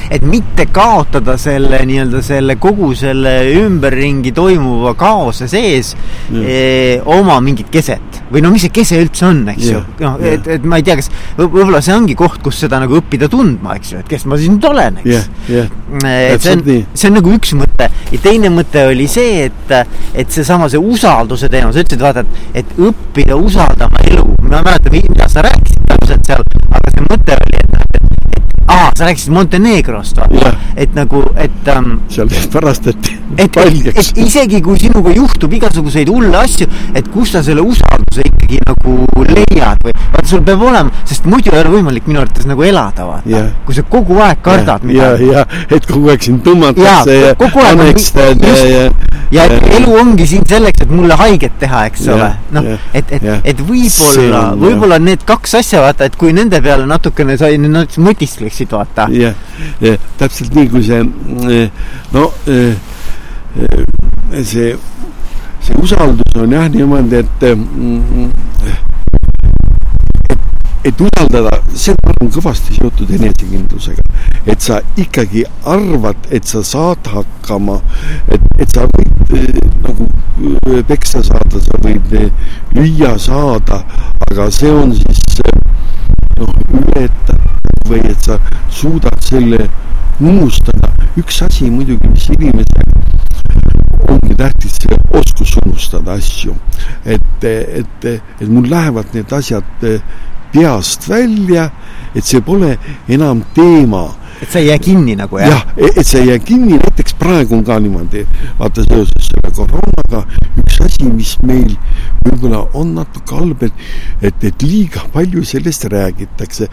et mitte kaotada selle nii-öelda selle kogu selle ümberringi toimuva kaose sees mm. eh, oma mingit keset või no mis see kese üldse on, eks yeah. ju, noh, et, et ma ei tea, kas võib-olla see ongi koht, kus seda nagu õppida tundma, eks ju, et kes ma siis nüüd olen, eks yeah,. Yeah. et see on, see on nagu üks mõte ja teine mõte oli see, et, et seesama see usalduse teema, sa ütlesid, vaata, et, et õppida usaldama elu, ma mäletan, mida sa rääkisid täpselt seal, aga see mõte oli, et aa, sa rääkisid Montenegrost, vaata. et nagu, et ähm,. seal varastati et, et, isegi kui sinuga juhtub igasuguseid hulle asju, et kus sa selle usalduse ikkagi nagu leiad või vaata, sul peab olema, sest muidu ei ole võimalik minu arvates nagu elada, vaata. kui sa kogu aeg kardad midagi. ja, ja, et kogu aeg sind tõmmatakse ja, ja annekstad ja, ja, ja, ja elu ongi siin selleks, et mulle haiget teha, eks ja, ole. noh, et, et, et võib-olla, võib-olla need kaks asja, vaata, et kui nende peale natukene sa mõtiskleks rääkisid, vaata. jah, täpselt nii, kui see no see, see usaldus on jah niimoodi, et et usaldada, see on kõvasti seotud enesekindlusega. et sa ikkagi arvad, et sa saad hakkama, et, et sa võid eh, nagu peksa saada, sa võid eh, lüüa saada, aga see on siis noh, ületab või et sa suudad selle unustada. üks asi muidugi, mis inimesel ongi tähtis, see oskus unustada asju. et, et, et mul lähevad need asjad peast välja, et see pole enam teema et sa ei jää kinni nagu jah? jah, et sa ei jää kinni, näiteks praegu on ka niimoodi, vaata seoses selle koroonaga, üks asi, mis meil võib-olla on natuke halb, et, et, et liiga palju sellest räägitakse.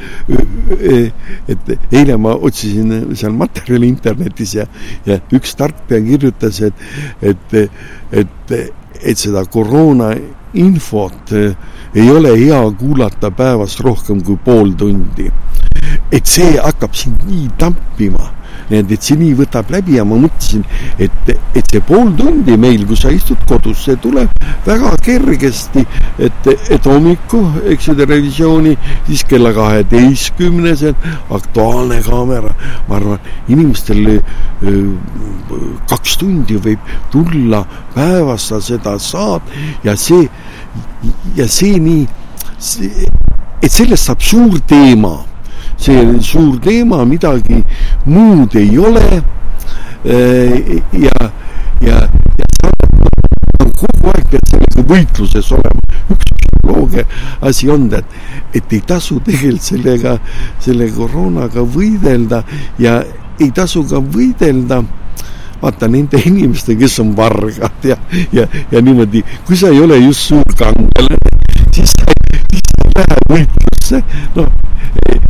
et eile ma otsisin seal materjali internetis ja, ja üks tarkpea kirjutas, et, et, et, et seda koroona infot ei ole hea kuulata päevas rohkem kui pool tundi et see hakkab sind nii tampima. Nii et, et see nii võtab läbi ja ma mõtlesin, et, et see pool tundi meil, kui sa istud kodus, see tuleb väga kergesti, et, et hommiku, eks ju, televisiooni, siis kella kaheteistkümnesel Aktuaalne kaamera, ma arvan, inimestel kaks tundi võib tulla päevas, sa seda saad. Ja see, ja see nii, et sellest saab suur teema see suur teema, midagi muud ei ole. Äh, ja, ja, ja kogu aeg pead sellega võitluses olema. üks psühholoogia asi on, et, et ei tasu tegelikult sellega, selle koroonaga võidelda ja ei tasu ka võidelda vaata nende inimestega, kes on vargad ja, ja, ja niimoodi, kui sa ei ole just suur kangelane, siis sa ei lähe võitlusse, noh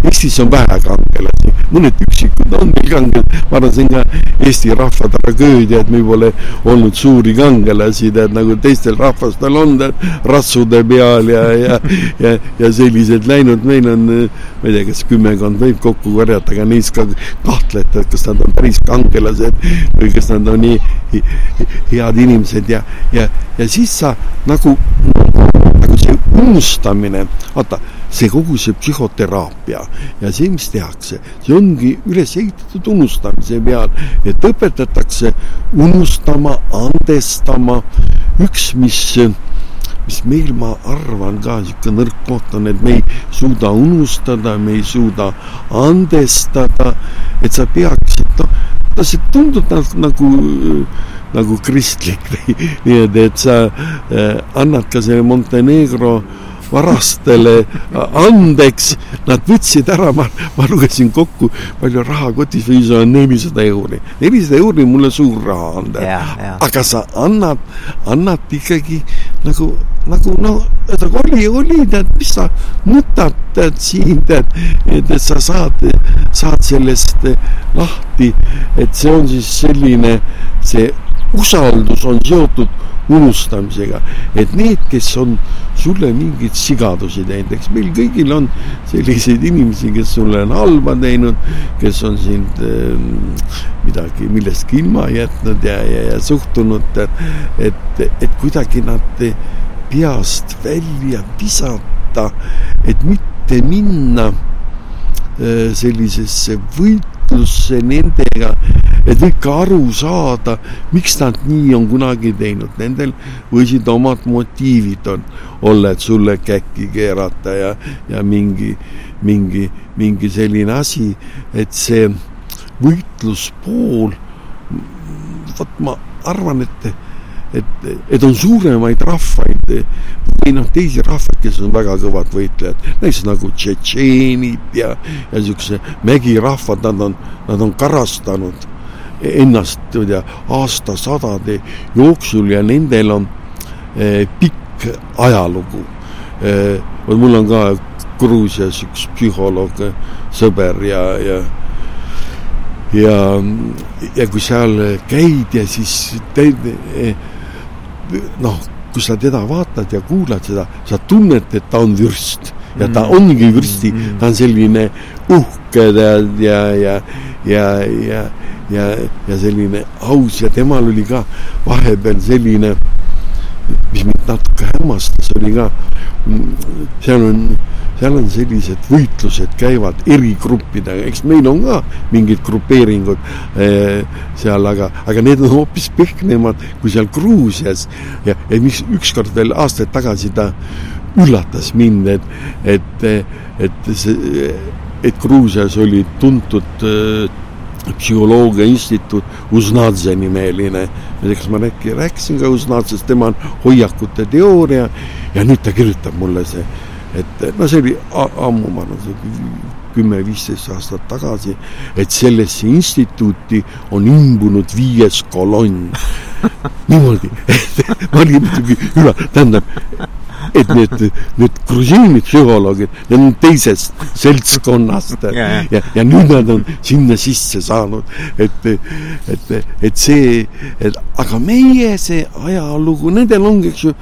Eestis on vähe kangelasi, mõned üksikud on meil kangelased, ma arvan, see on ka Eesti rahva tragöödia, et meil pole olnud suuri kangelasi, tead, nagu teistel rahvastel on, tead, ratsude peal ja, ja, ja, ja sellised läinud, meil on, ma ei tea, kas kümmekond võib kokku korjata, aga neist ka kahtlete, et kas nad on päris kangelased või kas nad on nii head inimesed ja, ja, ja siis sa nagu, nagu see unustamine, vaata see kogu see psühhoteraapia ja see, mis tehakse, see ongi üles ehitatud unustamise peal, et õpetatakse unustama, andestama. üks, mis, mis meil, ma arvan ka niisugune nõrk koht on, et me ei suuda unustada, me ei suuda andestada, et sa peaksid, noh, see tundub nagu, nagu nagu kristlik, nii et, et sa äh, annad ka selle Montenegro äh, varastele andeks, nad võtsid ära, ma, ma lugesin kokku, palju raha kotis võis olla nelisada euri. nelisada euri on mulle suur raha anda. aga sa annad, annad ikkagi nagu, nagu noh, ühesõnaga oli, oli, tead, mis sa nutad, tead, siin, tead, et, et sa saad, saad sellest lahti, et see on siis selline, see usaldus on seotud unustamisega, et need, kes on sulle mingeid sigadusi teinud, eks meil kõigil on selliseid inimesi, kes sulle on halba teinud, kes on sind äh, midagi, millestki ilma jätnud ja, ja, ja suhtunud, et, et kuidagi nad peast välja visata, et mitte minna äh, sellisesse võitlusse nendega et ikka aru saada, miks nad nii on kunagi teinud, nendel võisid omad motiivid on, olla, et sulle käkki keerata ja, ja mingi, mingi, mingi selline asi, et see võitluspool, vot ma arvan, et et, et on suuremaid rahvaid või noh, teisi rahvaid, kes on väga kõvad võitlejad, näiteks nagu tšetšeenid ja, ja niisuguse mägirahvad, nad on, nad on karastanud ennast, ma ei tea, aastasadade jooksul ja nendel on eh, pikk ajalugu eh,. mul on ka Gruusias üks psühholoog, sõber ja, ja ja, ja kui seal käid ja siis teed eh, noh, kui sa teda vaatad ja kuulad seda, sa tunned, et ta on vürst. Ja ta mm. ongi vürsti, ta on selline uhke tead ja, ja, ja, ja ja, ja selline aus. Ja temal oli ka vahepeal selline, natuke hämmastas, oli ka, seal on, seal on sellised võitlused käivad eri gruppidega, eks meil on ka mingid grupeeringud eh, seal, aga, aga need on hoopis pehmemad kui seal Gruusias. Ja, ja mis ükskord veel aastaid tagasi ta üllatas mind, et, et, et see, et Gruusias oli tuntud äh, psühholoogia instituut, Uznadze nimeline. kas ma rääki, rääkisin ka Uznadzest, tema on hoiakute teooria ja nüüd ta kirjutab mulle see, et no see oli ammu, ma arvan, see kümme-viisteist aastat tagasi, et sellesse instituuti on imbunud viies kolonn niimoodi, ma olin muidugi üle, tähendab et need, need grusiini psühholoogid, need on teisest seltskonnast ja, ja, ja nüüd nad on sinna sisse saanud, et, et, et see, et aga meie see ajalugu, nendel ongi, eks ju,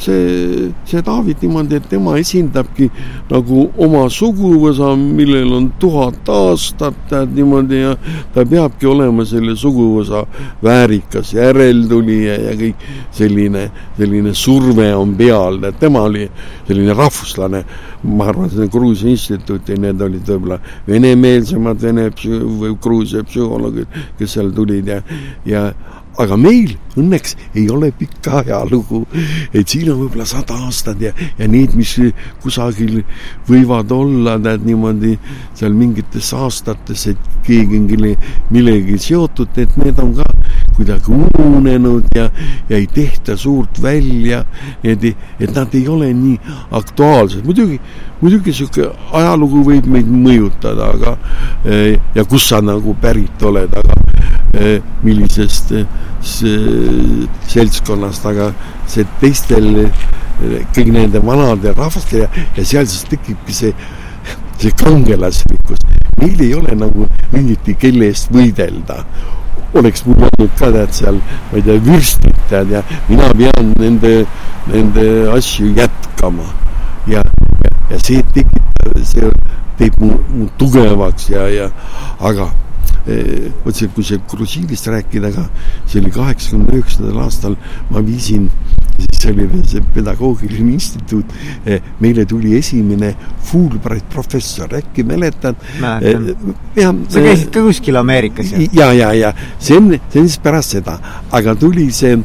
see, see David niimoodi, et tema esindabki nagu oma suguvõsa, millel on tuhat aastat, tead niimoodi ja ta peabki olema selle suguvõsa väärikas järeltulija ja kõik selline, selline surve on peal, et tema oli selline rahvuslane, ma arvan, see Gruusia instituut ja need olid võib-olla venemeelsemad Vene psü- või Gruusia psühholoogid, kes seal tulid ja, ja aga meil õnneks ei ole pikka ajalugu, et siin on võib-olla sada aastat ja, ja need, mis kusagil võivad olla, tead niimoodi seal mingites aastates, et keegi on millegi seotud, et need on ka kuidagi ununenud ja, ja ei tehta suurt välja, et, et nad ei ole nii aktuaalsed. muidugi, muidugi niisugune ajalugu võib meid mõjutada, aga ja kust sa nagu pärit oled, aga millisest seltskonnast, aga see teistel, kõik nende vanade rahvastel ja, ja seal siis tekibki see, see kangelaslikkus. meil ei ole nagu mingit, kelle eest võidelda oleks mul olnud ka tead seal, ma ei tea, vürstid tead ja mina pean nende, nende asju jätkama. ja, ja, ja see tekitab, see teeb mu, mu tugevaks ja, ja aga vot see, kui see grusiinist rääkida, aga see oli kaheksakümne üheksandal aastal, ma viisin siis oli veel see pedagoogiline instituut, meile tuli esimene Fulbright professor, äkki mäletad? mäletan. Sa käisid ka kuskil Ameerikas ju? ja, ja, ja see on, see on siis pärast seda, aga tuli see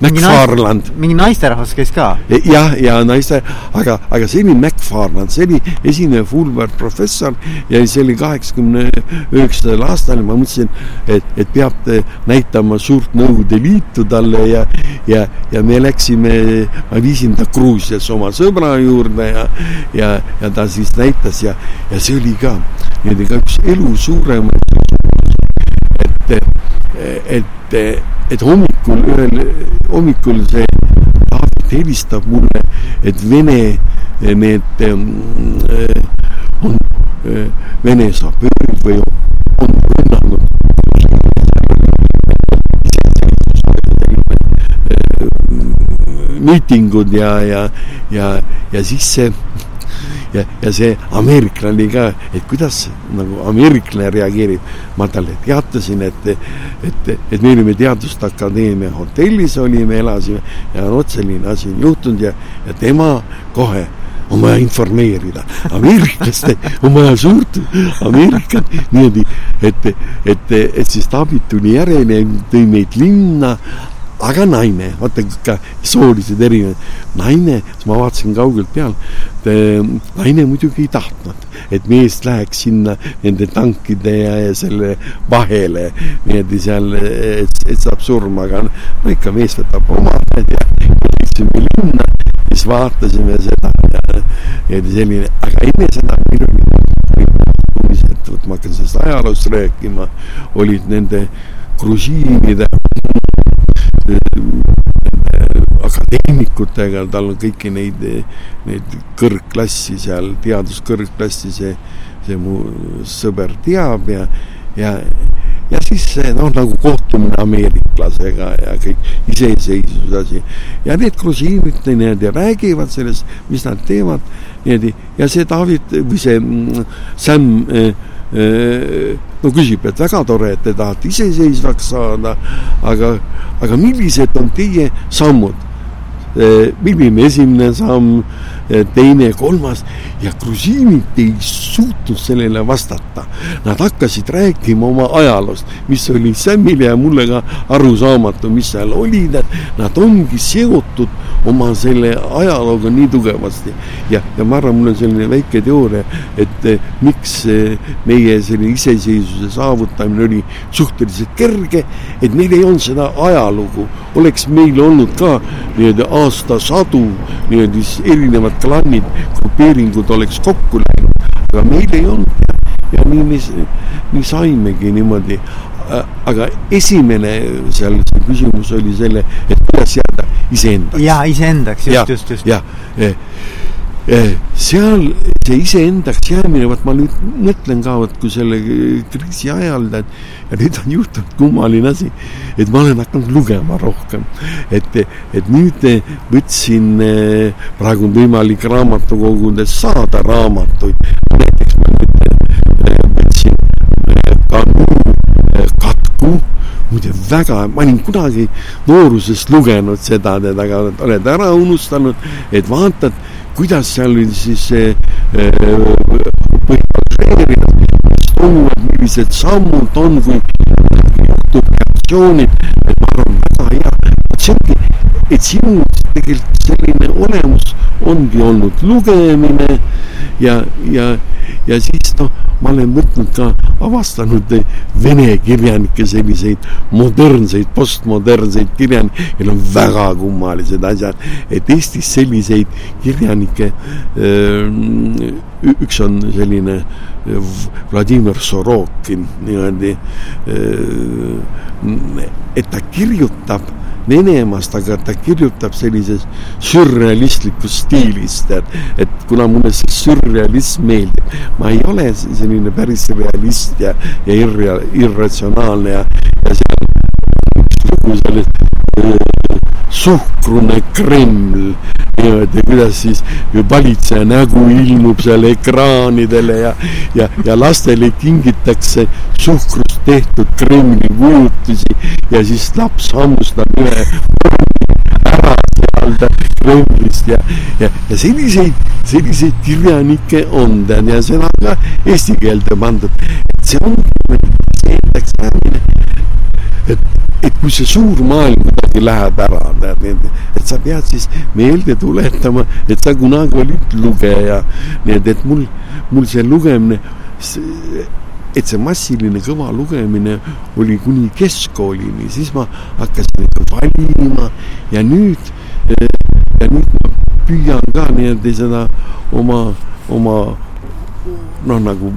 McFarland. mingi naisterahvas käis ka? jah, ja naiste, aga, aga see oli McFarland, see oli esimene Fulbright professor ja see oli kaheksakümne üheksandal aastal, ma mõtlesin, et, et peab näitama suurt Nõukogude Liitu talle ja, ja, ja me läksime, ma viisin ta Gruusias oma sõbra juurde ja, ja, ja ta siis näitas ja, ja see oli ka niimoodi ka üks elu suuremaid, et, et, et hommikul, ühel hommikul see David helistab mulle, et Vene need on, Vene sapöörid või on rünnanud. Miitingud ja, ja, ja, ja siis see ja, ja see ameeriklane ka, et kuidas nagu ameeriklane reageerib. ma talle teatasin, et, et, et me olime Teaduste Akadeemia hotellis olime, elasime ja vot selline asi on juhtunud ja, ja tema kohe on vaja informeerida. ameeriklaste on vaja suurt Ameerikat niimoodi, et, et, et siis Taabit tuli järele, tõi meid linna, aga naine, vaata ka soolised erinevad, naine, ma vaatasin kaugelt peal, naine muidugi ei tahtnud, et mees läheks sinna nende tankide ja, ja selle vahele niimoodi seal, et, et saab surma, aga no ikka mees võtab oma ja läksime linna, siis vaatasime seda ja, ja selline, aga enne seda meil oli, vot ma hakkan sellest ajaloost rääkima, olid nende grusiinide akadeemikutega, tal on kõiki neid, neid kõrgklassi seal, teaduskõrgklassi see, see mu sõber teab ja, ja, ja siis noh, nagu kohtumine ameeriklasega ja kõik iseseisvuse asi. ja need grusiinid niimoodi räägivad sellest, mis nad teevad niimoodi ja see David või see mm, Sam eh, no küsib, et väga tore, et te tahate iseseisvaks saada, aga, aga millised on teie sammud? milline esimene samm, teine, kolmas ja grusiinid ei suutnud sellele vastata. Nad hakkasid rääkima oma ajaloost, mis oli Samile ja mulle ka arusaamatu, mis seal oli, nad ongi seotud oma selle ajalooga nii tugevasti. ja, ja ma arvan, mul on selline väike teooria, et eh, miks eh, meie selline iseseisvuse saavutamine oli suhteliselt kerge, et meil ei olnud seda ajalugu, oleks meil olnud ka nii-öelda aastasadu nii-öelda erinevad klannid, grupeeringud oleks kokku läinud, aga meil ei olnud ja, ja nii me, nii saimegi niimoodi. aga esimene seal see küsimus oli selle, et kuidas jääda iseendaks. jaa, iseendaks, just, just, just. jah, seal see iseendaks jäämine, vot ma nüüd mõtlen ka, vot kui selle kriisi ajal, ja nüüd on juhtunud kummaline asi, et ma olen hakanud lugema rohkem. et, et nüüd võtsin, praegu on võimalik raamatukogudes saada raamatuid, näiteks ma nüüd võtsin Kanu Katku muide väga, ma olin kunagi nooruses lugenud seda, aga oled ära unustanud, et vaatad, kuidas seal oli siis see põhimõtteliselt, mis toimuvad, millised sammud on, kui juhtub reaktsioonid, et ma arvan, väga hea, see ongi, et sinu tegelikult selline olemus ongi olnud lugemine. Ja, ja, ja siis noh, ma olen võtnud ka, avastanud vene kirjanikke selliseid modernseid, postmodernseid kirjanikke, neil on väga kummalised asjad, et Eestis selliseid kirjanikke, üks on selline Vladimir Sorokin niimoodi, et ta kirjutab Venemaast, aga ta kirjutab sellises sürrealistlikus stiilis, tead, et kuna mulle see sürrealism meeldib, ma ei ole selline päris realist ja, ja irra-, irratsionaalne ja, ja seal üks lugu sellest suhkrune Kreml, niimoodi, kuidas siis valitseja nägu ilmub seal ekraanidele ja, ja, ja lastele kingitakse suhkrust tehtud Kremli kujutusi ja siis laps hammustab ühe ära sealt Kremlist ja, ja, ja selliseid, selliseid kirjanikke on, tead, ja see on ka eesti keelde pandud. et see on, see endaks jäämine, et, et kui see suur maailm kuidagi läheb ära, tead, et sa pead siis meelde tuletama, et sa kunagi olid lugeja. nii et, et mul, mul see lugemine, et see massiline kõva lugemine oli kuni keskkoolini, siis ma hakkasin valima ja nüüd, ja nüüd ma püüan ka nii-öelda seda oma, oma noh, nagu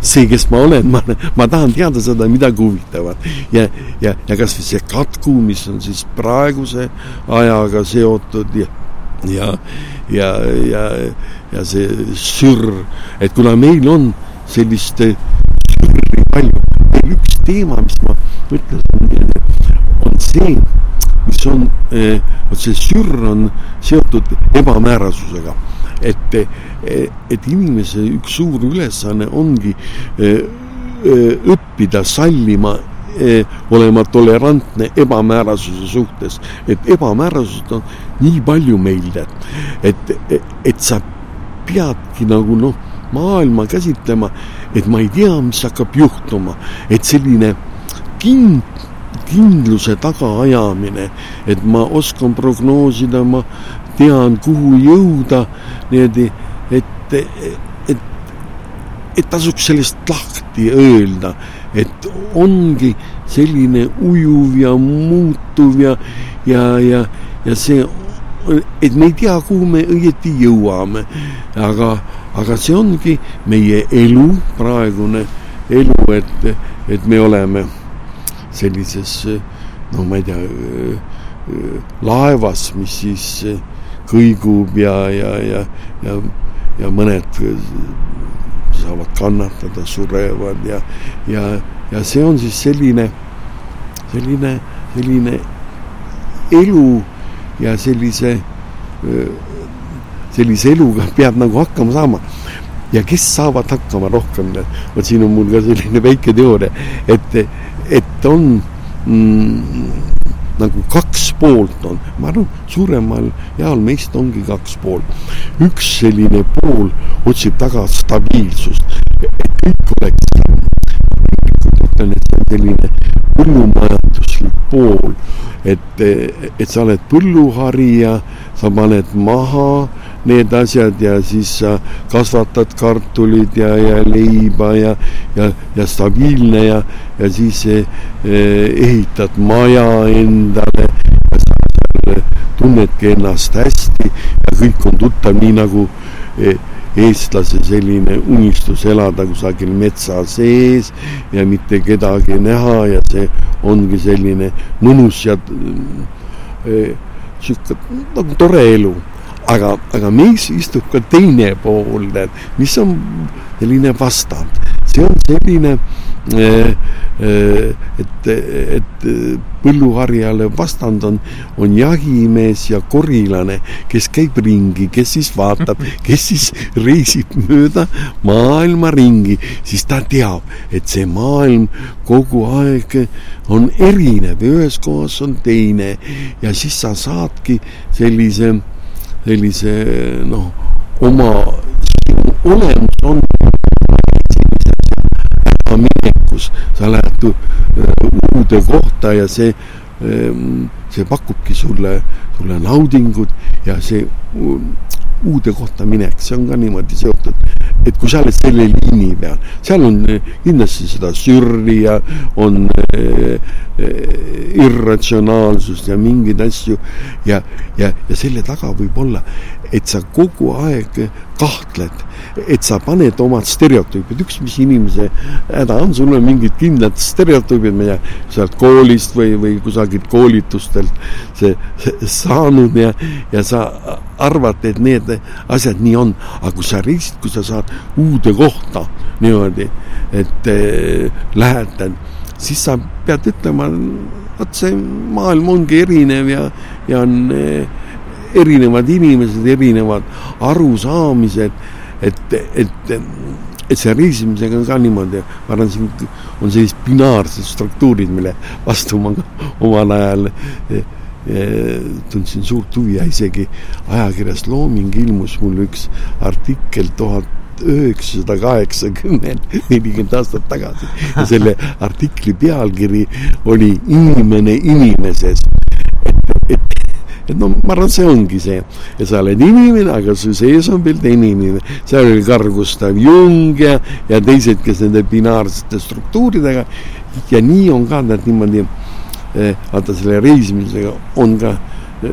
see, kes ma olen, ma, ma tahan teada seda midagi huvitavat ja, ja, ja kasvõi see katku, mis on siis praeguse ajaga seotud ja ja, ja, ja, ja see sürr, et kuna meil on sellist sürri palju, veel üks teema, mis ma ütlesin, on see, mis on, vot see sürr on seotud ebamäärasusega et, et inimese üks suur ülesanne ongi õppida sallima, olema tolerantne ebamäärasuse suhtes, et ebamäärasust on nii palju meil, et, et, et sa peadki nagu noh, maailma käsitlema, et ma ei tea, mis hakkab juhtuma, et selline kind, kindluse tagaajamine, et ma oskan prognoosida, ma tean, kuhu jõuda, niimoodi, et, et, et tasuks sellest lahti öelda, et ongi selline ujuv ja muutuv ja, ja, ja, ja see, et me ei tea, kuhu me õieti jõuame, aga, aga see ongi meie elu, praegune elu, et, et me oleme sellises, no ma ei tea, laevas, mis siis kõigub ja, ja, ja, ja, ja mõned saavad kannatada, surevad ja, ja, ja see on siis selline, selline, selline elu ja sellise, sellise eluga peab nagu hakkama saama. ja kes saavad hakkama rohkem, vot siin on mul ka selline väike teooria, et, et on mm, nagu kaks poolt on, ma arvan, suuremal jaol meist ongi kaks poolt. üks selline pool otsib taga stabiilsust, et kõik oleks siin. ütlen, et see on selline põllumajanduslik pool, et, et sa oled põlluharija, sa paned maha need asjad ja siis sa kasvatad kartulid ja, ja leiba ja, ja, ja stabiilne ja, ja siis eh, ehitad maja endale ja sa tunnedki ennast hästi ja kõik on tuttav, nii nagu eh, eestlase selline unistus elada kusagil metsa sees ja mitte kedagi näha ja see ongi selline mõnus ja eh, sihuke nagu tore elu aga, aga meis istub ka teine pool, tead, mis on selline vastand. See on selline, eh, eh, et, et põlluharjale vastand on, on jahimees ja korilane, kes käib ringi, kes siis vaatab, kes siis reisib mööda maailma ringi, siis ta teab, et see maailm kogu aeg on erinev, ühes kohas on teine ja siis sa saadki sellise sellise noh, oma olemus on sa lähed äh, uude kohta ja see, ähm, see pakubki sulle, sulle naudingut ja see uude kohta minek, see on ka niimoodi seotud, et kui sa oled selle liini peal, seal on äh, kindlasti seda sürri ja on äh, äh, irratsionaalsust ja mingeid asju ja, ja, ja selle taga võib olla, et sa kogu aeg kahtled et sa paned omad stereotüübid, üks, mis inimese häda on, sul on mingid kindlad stereotüübid, tea, sealt koolist või, või kusagilt koolitustelt see, see saanud ja, ja sa arvad, et need asjad nii on, aga kui sa reisid, kui sa saad uude kohta niimoodi, et äh, lähed, siis sa pead ütlema, vot see maailm ongi erinev ja, ja on äh, erinevad inimesed, erinevad arusaamised et, et, et see reisimisega on ka niimoodi, ma arvan, siin on sellised binaarsed struktuurid, mille vastu ma omal ajal e, e, tundsin suurt huvi ja isegi ajakirjas Looming ilmus mul üks artikkel tuhat üheksasada kaheksakümmend, nelikümmend aastat tagasi ja selle artikli pealkiri oli Inimene inimeses. et, et et no ma arvan, see ongi see, et sa oled inimene, aga su sees on veel teine inimene. seal oli Carl Gustav Jung ja, ja teised, kes nende binaarsete struktuuridega ja nii on ka nad niimoodi eh,, vaata selle reisimisega on ka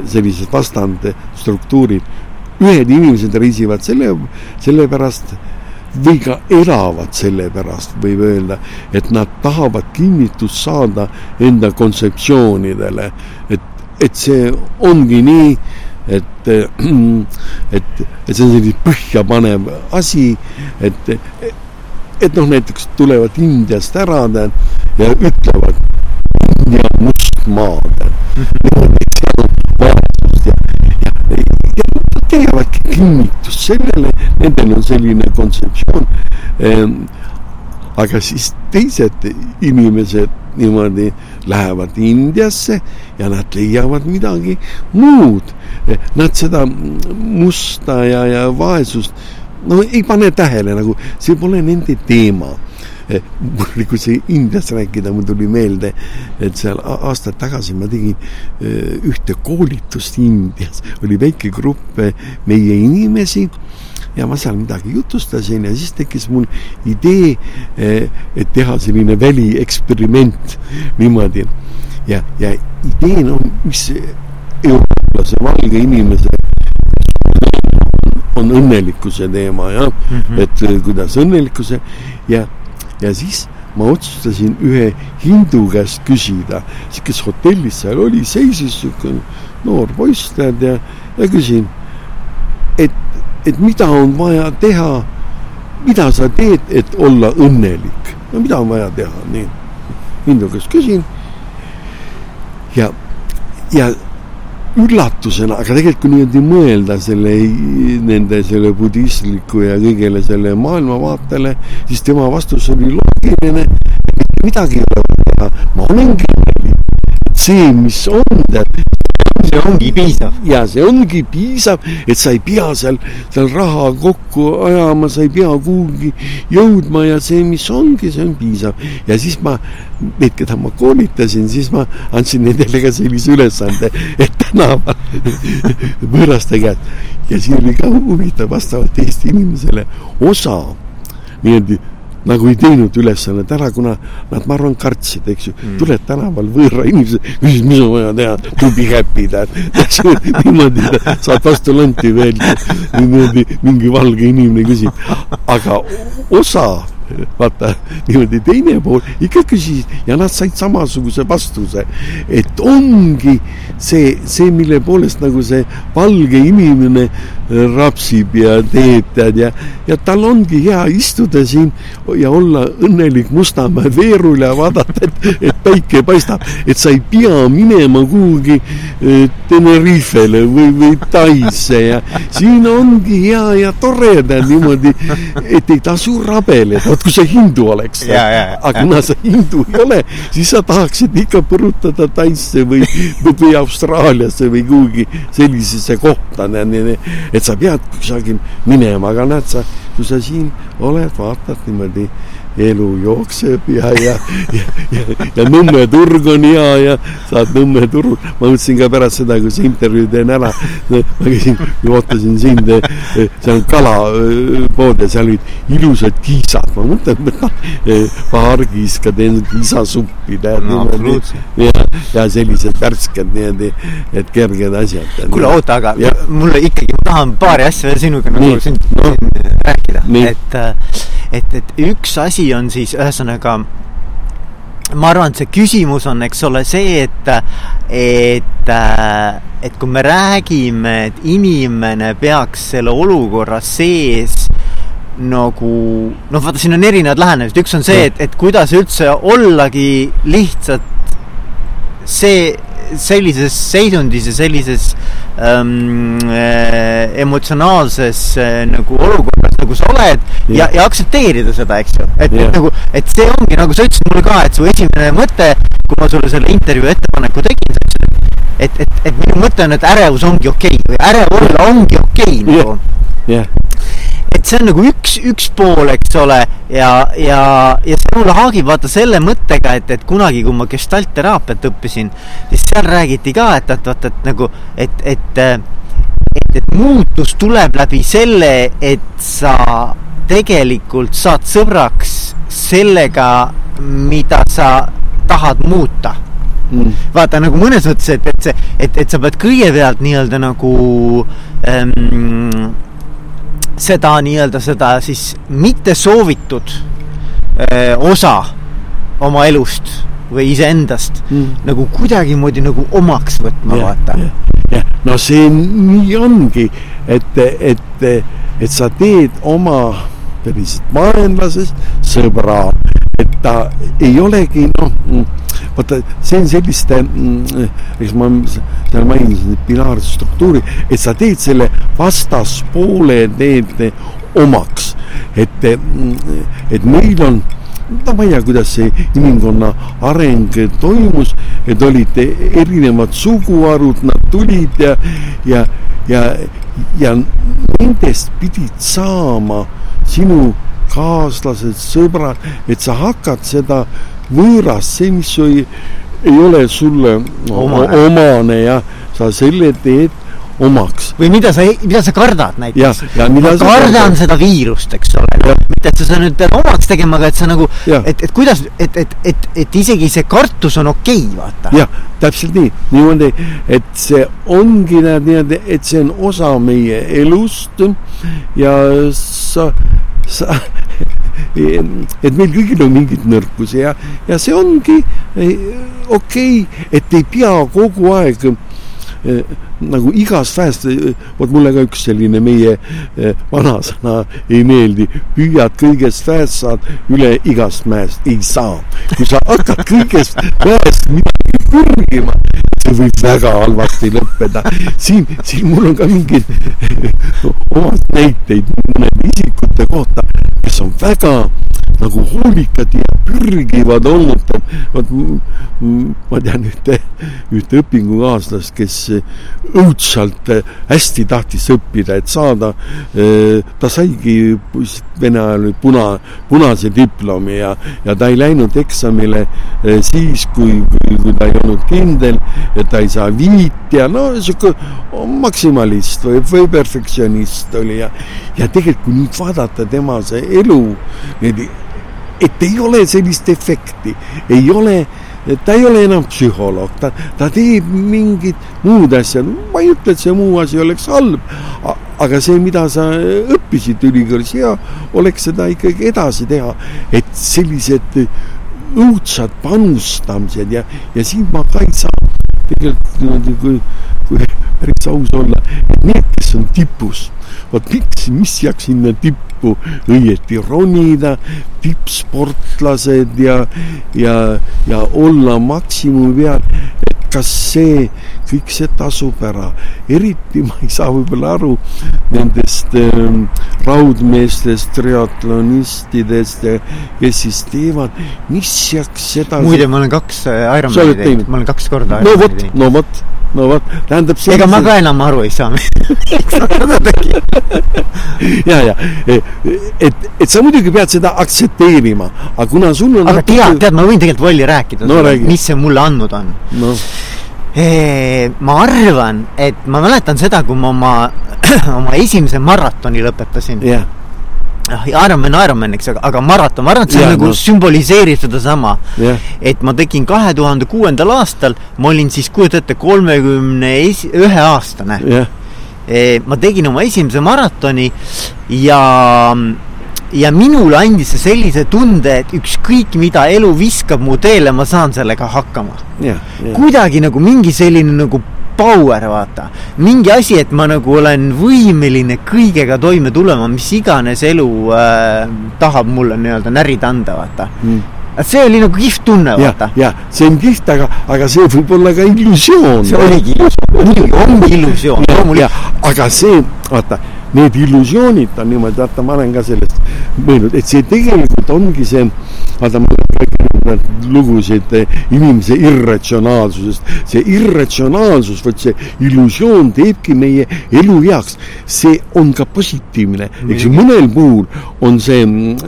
sellised vastandstruktuurid. ühed inimesed reisivad selle, sellepärast või ka elavad selle pärast, võib öelda, et nad tahavad kinnitust saada enda kontseptsioonidele, et et see ongi nii, et, et, et see on selline põhjapanev asi, et, et noh, näiteks tulevad Indiast ära tead ja ütlevad India must maa niimoodi, seal vaesust ja, ja, ja nad teevadki kinnitust sellele, nendel on selline kontseptsioon ehm, aga siis teised inimesed niimoodi lähevad Indiasse ja nad leiavad midagi muud. Nad seda musta ja, ja vaesust no ei pane tähele nagu, see pole nende teema mul kui see Indiast rääkida, mul tuli meelde, et seal aastaid tagasi ma tegin ühte koolitust Indias, oli väike grupp äh, meie inimesi ja ma seal midagi jutustasin ja siis tekkis mul idee, eh, et teha selline välieksperiment niimoodi. ja, ja idee, no mis eurooplase valge inimese on õnnelikkuse teema jah mm, -hmm. et eh, kuidas õnnelikkuse ja, ja siis ma otsustasin ühe hindu käest küsida, kes hotellis seal oli, seisis niisugune noor poiss, tead, ja, ja küsin, et et mida on vaja teha, mida sa teed, et olla õnnelik. no mida on vaja teha, nii. Hindu käest küsin. ja, ja üllatusena, aga tegelikult kui niimoodi mõelda selle, nende selle budistliku ja kõigele selle maailmavaatele, siis tema vastus oli loogiline, midagi ei ole vaja ma olengi õnnelik. see, mis on, see ongi piisav. ja see ongi piisav, et sa ei pea seal, seal raha kokku ajama, sa ei pea kuhugi jõudma ja see, mis ongi, see on piisav. ja siis ma, need, keda ma koolitasin, siis ma andsin nendele ka sellise ülesande, et tänaval võõraste käest ja siin oli ka huvitav vastavalt Eesti inimesele osa niimoodi nagu ei teinud ülesannet ära, kuna nad, ma arvan, kartsid, eks ju mm.. tuled tänaval võõra inimese, küsid, mis on vaja teha, to be happy, tead. niimoodi saad vastu lanti veel, niimoodi mingi valge inimene küsib. aga osa vaata niimoodi teine pool ikka küsis ja nad said samasuguse vastuse, et ongi see, see, mille poolest nagu see valge inimene rapsib ja teeb tead ja, ja tal ongi hea istuda siin ja olla õnnelik Mustamäe veerul ja vaadata, et, et päike paistab, et sa ei pea minema kuhugi eh, Tenerifele või, või Taisse ja siin ongi hea ja tore tead niimoodi, et ei tasu rabeleda, vot kui sa hindu oleks. aga kuna sa hindu ei ole, siis sa tahaksid ikka põrutada Taisse või, või Austraaliasse või kuhugi sellisesse kohta, et sa pead kusagil minema, aga näed sa, kui sa siin oled, vaatad niimoodi elu jookseb ja, ja, ja, ja, ja Nõmme turg on hea ja saad Nõmme turul. ma mõtlesin ka pärast seda, kui see intervjuu teen ära, ma käisin, ootasin sind, seal kalapood ja seal olid ilusad kiisad, ma mõtlen, et noh, pargis ka teen kiisasuppi, tead no,. ja, ja sellised värsked niimoodi, et kerged asjad. kuule, oota, aga ja. mulle ikkagi, ma tahan paari asja veel sinuga nagu siin no. rääkida, et et, et üks asi on siis ühesõnaga ma arvan, et see küsimus on, eks ole, see, et, et, et kui me räägime, et inimene peaks selle olukorra sees nagu noh, vaata, siin on erinevad lähenemised, üks on see, et, et kuidas üldse ollagi lihtsalt see sellises seisundis ja sellises ähm, äh, emotsionaalses äh, nagu olukorras, nagu sa oled ja, ja, ja aktsepteerida seda, eks ju. et, et nagu, et see ongi nagu sa ütlesid mulle ka, et su esimene mõte, kui ma sulle selle intervjuu ettepaneku tegin, sa ütlesid, et, et, et minu mõte on, et ärevus ongi okei okay, või ärev olla ongi okei okay, nagu yeah et see on nagu üks, üks pool, eks ole, ja, ja, ja see mulle haagib vaata selle mõttega, et, et kunagi, kui ma gestaltteraapiat õppisin, siis seal räägiti ka, et, et vaata, et nagu, et, et, et, et muutus tuleb läbi selle, et sa tegelikult saad sõbraks sellega, mida sa tahad muuta. Mm.. vaata nagu mõnes mõttes, et, et see, et, et sa pead kõigepealt nii-öelda nagu ähm, seda nii-öelda seda siis mitte soovitud öö, osa oma elust või iseendast mm. nagu kuidagimoodi nagu omaks võtma, vaata. jah, no see nii ongi, et, et, et sa teed oma sellisest vaenlasest sõbra, et ta ei olegi noh vaata, see on selliste, mm, eks ma seal mainisin binaarset struktuuri, et sa teed selle vastaspoole, teed omaks. et, mm, et meil on no ma ei tea, kuidas see inimkonna areng toimus, et olid erinevad suguharud, nad tulid ja, ja, ja, ja nendest pidid saama sinu kaaslased, sõbrad, et sa hakkad seda võõrast, mis ei, ei ole sulle omane, omane ja sa selle teed omaks. või mida sa, mida sa kardad näiteks. ma kardan seda viirust, eks ole. mitte, et sa seda nüüd pead omaks tegema, aga et sa nagu, et, et kuidas, et, et, et, et isegi see kartus on okei okay,, vaata. jah, täpselt nii, niimoodi, et see ongi niimoodi, et see on osa meie elust ja sa, sa et meil kõigil on mingeid nõrkusi ja, ja see ongi okei okay,, et ei pea kogu aeg eh, nagu igast väest, vot mulle ka üks selline meie vanasõna ei meeldi, püüad kõigest väest, saad üle igast mäest, ei saa. kui sa hakkad kõigest väest midagi pürgima, see võib väga halvasti lõppeda. siin, siin mul on ka mingeid omad näiteid mõnede isikute kohta, kes on väga nagu hoolikad ja pürgivad olnud. vot ma tean ühte, ühte õpingukaaslast, kes õudselt hästi tahtis õppida, et saada, ta saigi Vene ajal puna, punase diplomi ja, ja ta ei läinud eksamile siis, kui, kui, kui ta ei olnud kindel, et ta ei saa viit ja no sihuke maksimalist või, või perfektsionist oli ja, ja tegelikult kui nüüd vaadata tema see elu, need et ei ole sellist efekti, ei ole, ta ei ole enam psühholoog, ta, ta teeb mingit muud asja, ma ei ütle, et see muu asi oleks halb, aga see, mida sa õppisid ülikoolis, hea oleks seda ikkagi edasi teha, et sellised õudsad panustamised ja, ja siin ma ka ei saa tegelikult niimoodi, kui, kui päris aus olla, et need, kes on tipus, vot miks, mis jääks sinna tippu õieti? Ronida, tippsportlased ja, ja, ja olla maksimumi peal, et kas see, kõik see tasub ära. eriti ma ei saa võib-olla aru nendest ähm, raudmeestest, triatlonistidest, kes siis teevad, mis jääks seda. muide, ma olen kaks äh, Ironmani teinud, ma olen kaks korda no vot, no vot no vot, tähendab sellise... ega ma ka enam aru ei saa ja, ja et, et sa muidugi pead seda aktsepteerima, aga kuna sul on aga tead, tead, ma võin tegelikult volli rääkida no,, mis see mulle andnud on. No. ma arvan, et ma mäletan seda, kui ma oma, oma esimese maratoni lõpetasin. Yeah noh, Ironman, Ironman, eks, aga, aga maraton, ma arvan, et see ja, nagu no. sümboliseerib sedasama yeah.. et ma tegin kahe tuhande kuuendal aastal, ma olin siis, kujuta ette, kolmekümne ühe aastane yeah.. E, ma tegin oma esimese maratoni ja, ja minule andis see sellise tunde, et ükskõik, mida elu viskab mu teele, ma saan sellega hakkama yeah,. Yeah. kuidagi nagu mingi selline nagu power, vaata. mingi asi, et ma nagu olen võimeline kõigega toime tulema, mis iganes elu äh, tahab mulle nii-öelda närida anda, vaata mm see oli nagu kihvt tunne, vaata. ja, see on kihvt, aga, aga see võib olla ka illusioon. see oligi illusioon, muidugi ongi illusioon, loomulikult. aga see, vaata, need illusioonid on niimoodi, vaata, ma olen ka sellest mõelnud, et see tegelikult ongi see, vaata, ma olen rääkinud lugusid inimese irratsionaalsusest. see irratsionaalsus, vot see illusioon teebki meie elu heaks. see on ka positiivne, eks ju, mõnel puhul on see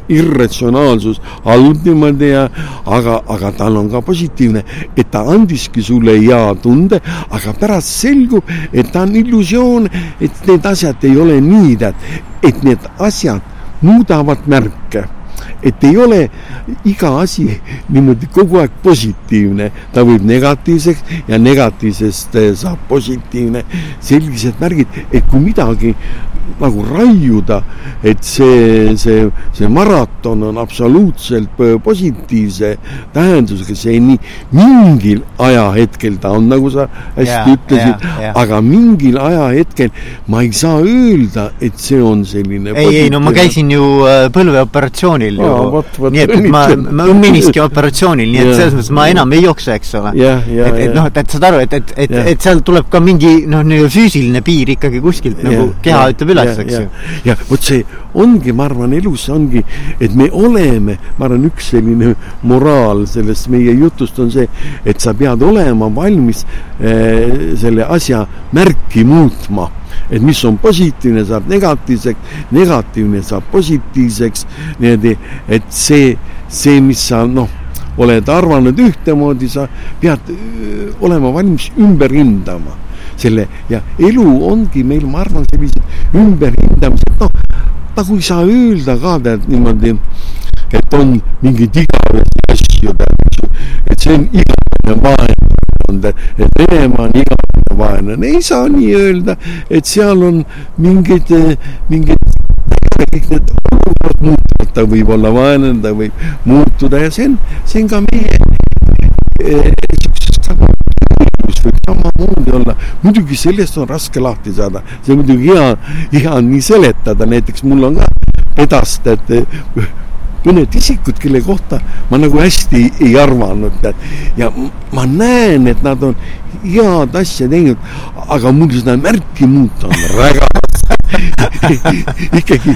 irratsionaalsus halb niimoodi ja aga, aga tal on ka positiivne, et ta andiski sulle hea tunde, aga pärast selgub, et ta on illusioon, et need asjad ei ole nii, tead, et need asjad muudavad märke et ei ole iga asi niimoodi kogu aeg positiivne, ta võib negatiivseks ja negatiivsest eh, saab positiivne. sellised märgid, et kui midagi nagu raiuda, et see, see, see maraton on absoluutselt positiivse tähendusega, see nii, mingil ajahetkel ta on, nagu sa hästi yeah, ütlesid yeah,, yeah. aga mingil ajahetkel ma ei saa öelda, et see on selline ei, ei no ma käisin ju äh, põlveoperatsioonil ju. Nii et ma, ma miniski operatsioonil, nii et selles mõttes ma enam ei jookse, eks ole. Et, et noh, et, et saad aru, et, et, et et seal tuleb ka mingi noh, nii-öelda füüsiline piir ikkagi kuskilt nagu keha ütleb üles, eks ju. ja vot see ongi, ma arvan, elus ongi, et me oleme, ma arvan, üks selline moraal sellest meie jutust on see, et sa pead olema valmis äh, selle asja märki muutma. Et mis on positiivne, saab negatiivseks, negatiivne saab positiivseks, niimoodi, et see, see, mis sa noh, oled arvanud ühtemoodi, sa pead öö, olema valmis ümber hindama selle ja elu ongi meil, ma arvan, sellised ümberhindamised, noh, nagu ei saa öelda ka tead niimoodi, et on mingeid igavesi asju, et see on igavene vaene, et Venemaa on igavene vaenlane, ei saa nii öelda, et seal on mingid, mingid kõik need olukorrad muutuvad, ta võib olla vaenlane, ta võib muutuda ja see on, see on ka meie niisugusest nagu elus võib samamoodi olla, muidugi sellest on raske lahti saada, see on muidugi hea, hea on nii seletada, näiteks mul on ka edastajad mõned isikud, kelle kohta ma nagu hästi ei arvanud, tead. ja ma näen, et nad on head asja teinud, aga mul seda märki muuta on väga ikkagi.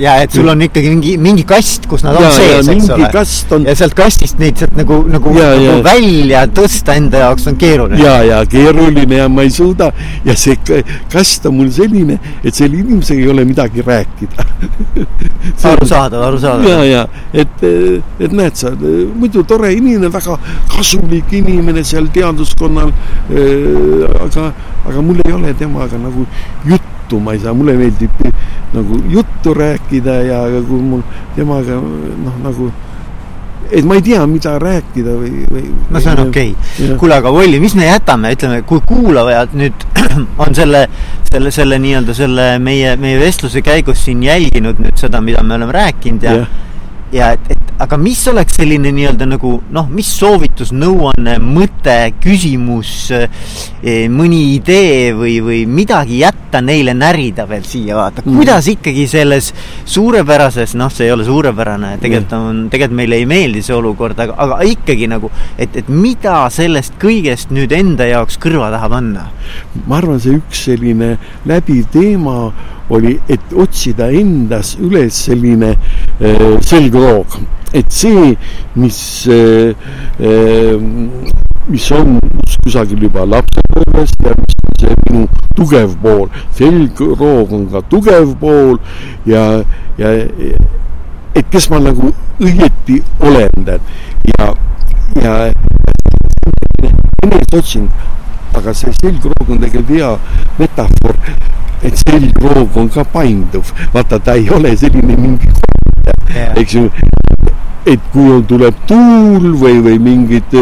ja et sul on ikkagi mingi, mingi kast, kus nad on ja, sees, eks ole. On... ja sealt kastist neid sealt nagu, nagu, nagu ja. välja tõsta enda jaoks on keeruline. ja, ja keeruline ja ma ei suuda ja see kast on mul selline, et selle inimesega ei ole midagi rääkida arusaadav, arusaadav. ja, ja et, et näed sa, muidu tore inimene, väga kasulik inimene seal teaduskonnal. aga, aga mul ei ole temaga nagu juttu ma ei saa, mulle meeldib nagu juttu rääkida ja kui mul temaga noh, nagu et ma ei tea, mida rääkida või, või no see on okei. okay.. kuule, aga Volli, mis me jätame, ütleme, kui kuulajad nüüd on selle, selle, selle nii-öelda selle meie, meie vestluse käigus siin jälginud nüüd seda, mida me oleme rääkinud ja, ja ja et, et aga mis oleks selline nii-öelda nagu noh, mis soovitus, nõuanne, mõte, küsimus, eh, mõni idee või, või midagi jätta neile närida veel siia vaata, mm. kuidas ikkagi selles suurepärases, noh, see ei ole suurepärane, tegelikult on, tegelikult meile ei meeldi see olukord, aga, aga ikkagi nagu, et, et mida sellest kõigest nüüd enda jaoks kõrva taha panna? ma arvan, see üks selline läbiv teema oli, et otsida endas üles selline äh, selgroog, et see, mis äh,, äh, mis on kusagil juba lapsepõlvest ja mis on see minu tugev pool, selgroog on ka tugev pool ja, ja et kes ma nagu õieti olen, tead, ja, ja eneseotsing, aga see selgroog on tegelikult hea metafoor et selgroog on ka painduv, vaata, ta ei ole selline mingi yeah., eks ju, et kui on, tuleb tuul või, või mingid,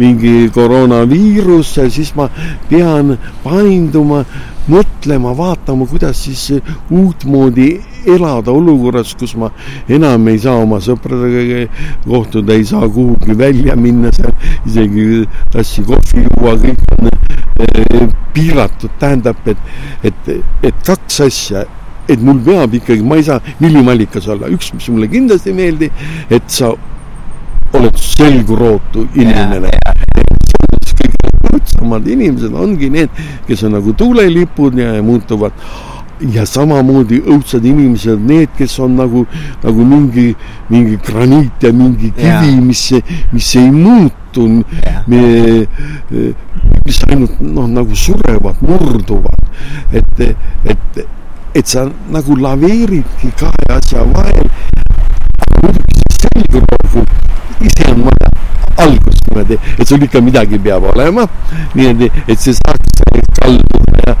mingi koroonaviirus, siis ma pean painduma, mõtlema, vaatama, kuidas siis uutmoodi elada olukorras, kus ma enam ei saa oma sõpradega kohtuda, ei saa kuhugi välja minna seal, isegi tassi kohvi juua, kõik on eh, piiratud, tähendab, et, et, et kaks asja et mul peab ikkagi, ma ei saa millimallikas olla, üks, mis mulle kindlasti ei meeldi, et sa oled selgrootu inimene. kõige õudsemad inimesed ongi need, kes on nagu tuulelipud ja muutuvad. Ja samamoodi õudsad inimesed, need, kes on nagu, nagu mingi, mingi graniit ja mingi kivi, mis, mis ei muutu, mis ainult noh, nagu surevad, murduvad. et, et, et sa nagu laveeridki kahe asja vahel. muidugi see selgroogu ise on vaja algust niimoodi, et sul ikka midagi peab olema, niimoodi, et see saaks kalduda ja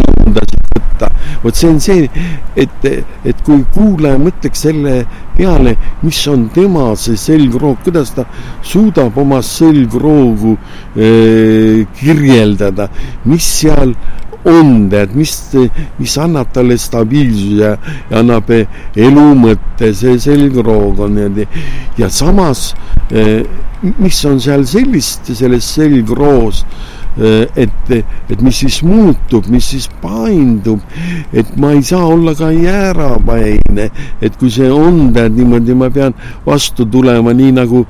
suundasid võtta. vot see on see, et, et kui kuulaja mõtleks selle peale, mis on tema see selgroog, kuidas ta suudab oma selgroogu äh, kirjeldada, mis seal on, tead, mis, mis annab talle stabiilsuse ja, annab elumõtte, see selgroog on niimoodi. ja samas, eh, mis on seal sellist, selles selgroos et, et mis siis muutub, mis siis paindub, et ma ei saa olla ka jäärapäine, et kui see on, tead niimoodi, ma pean vastu tulema, nii nagu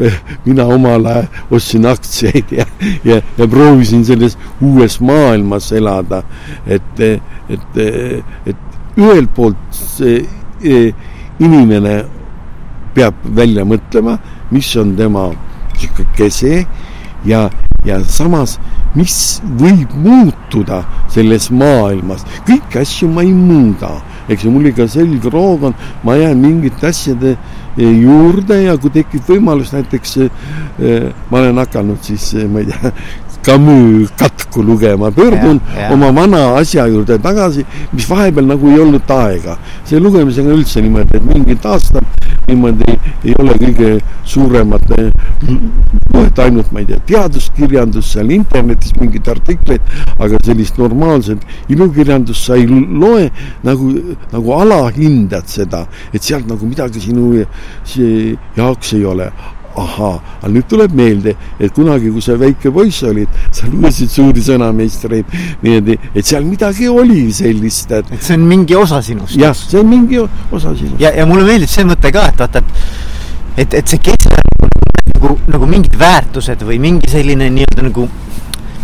eh, mina omal ajal ostsin aktsiaid ja, ja, ja proovisin selles uues maailmas elada, et, et, et ühelt poolt see eh, inimene peab välja mõtlema, mis on tema niisugune kese ja, ja samas, mis võib muutuda selles maailmas, kõiki asju ma ei muuda, eks ju, mul ikka selgroog on, ma jään mingite asjade juurde ja kui tekib võimalus näiteks eh, ma olen hakanud siis, ma ei tea, Camus katku lugema, pöördun ja, ja. oma vana asja juurde tagasi, mis vahepeal nagu ei olnud aega. see lugemisega üldse niimoodi, et mingid aastad niimoodi ei ole kõige suuremad, loed ainult, ma ei tea, teaduskirjandust seal internetis, mingeid artikleid, aga sellist normaalset ilukirjandust sa ei loe nagu, nagu alahindad seda, et sealt nagu midagi sinu jaoks ei ole ahaa, aga nüüd tuleb meelde, et kunagi, kui sa väike poiss olid, sa lugesid suuri sõnameistreid niimoodi, et seal midagi oli sellist, et et see on mingi osa sinust. jah, see on mingi osa sinust. ja, ja mulle meeldib see mõte ka, et vaata, et et, et see keskne nagu, nagu mingid väärtused või mingi selline nii-öelda nagu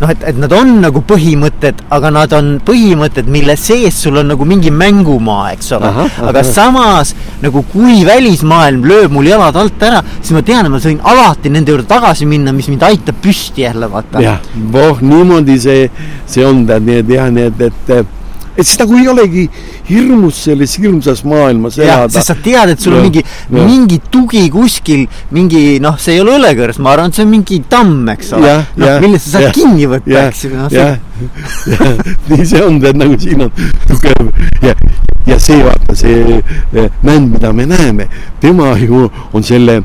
noh, et, et nad on nagu põhimõtted, aga nad on põhimõtted, mille sees sul on nagu mingi mängumaa, eks ole. aga samas nagu kui välismaailm lööb mul jalad alt ära, siis ma tean, et ma võin alati nende juurde tagasi minna, mis mind aitab püsti jälle vaata. jah, voh, niimoodi see, see on ta, nii et jah, nii et, et et siis nagu ei olegi hirmus selles hirmsas maailmas elada. sest sa tead, et sul ja, on mingi, mingi tugi kuskil, mingi noh, see ei ole õlekõrs, ma arvan, et see on mingi tamm, eks ole. noh, millest sa saad ja, kinni võtta, eks ju. noh, see... nii see on, tead nagu siin on tugev ja, ja see vaata, see mänd, mida me näeme, tema ju on selle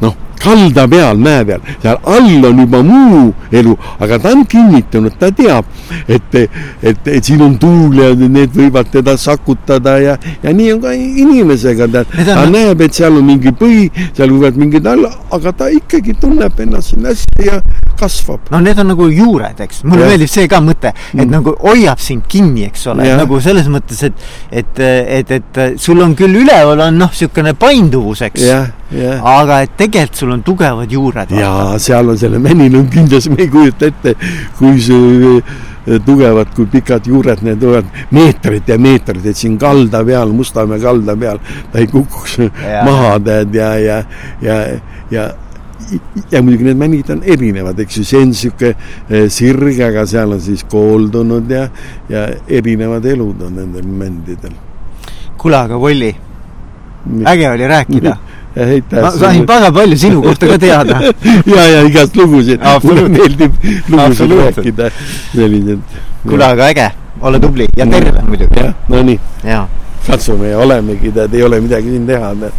noh, kalda peal, mäe peal, seal all on juba muu elu, aga ta on kinnitanud, ta teab, et, et, et siin on tuul ja need võivad teda sakutada ja, ja nii on ka inimesega, ta on... näeb, et seal on mingi põhi, seal võivad mingid alla, aga ta ikkagi tunneb ennast siin hästi ja kasvab. no need on nagu juured, eks, mulle meeldib see ka mõte, et mm. nagu hoiab sind kinni, eks ole, nagu selles mõttes, et, et, et, et sul on küll üleval on noh, niisugune painduvus, eks. Aga et tegelikult sul on tugevad juured. ja seal on selle mänilõng kindlasti, me ei kujuta ette, kui see eh, tugevad, kui pikad juured need on, meetrid ja meetrid, et siin kalda peal, Mustamäe kalda peal ta ei kukuks ja. maha, tead, ja, ja, ja, ja ja muidugi need mänid on erinevad, eks ju, see on niisugune eh, sirg, aga seal on siis kooldunud ja, ja erinevad elud on nendel mändidel. kuule, aga Volli, äge oli rääkida aitäh. ma sain väga palju sinu kohta ka teada ja, ja igast lugusid. mulle meeldib lugusid rääkida, sellised. kuule, aga äge, ole tubli ja terve muidugi. jah, no nii. katsume ja olemegi, tead, ei ole midagi siin teha, tead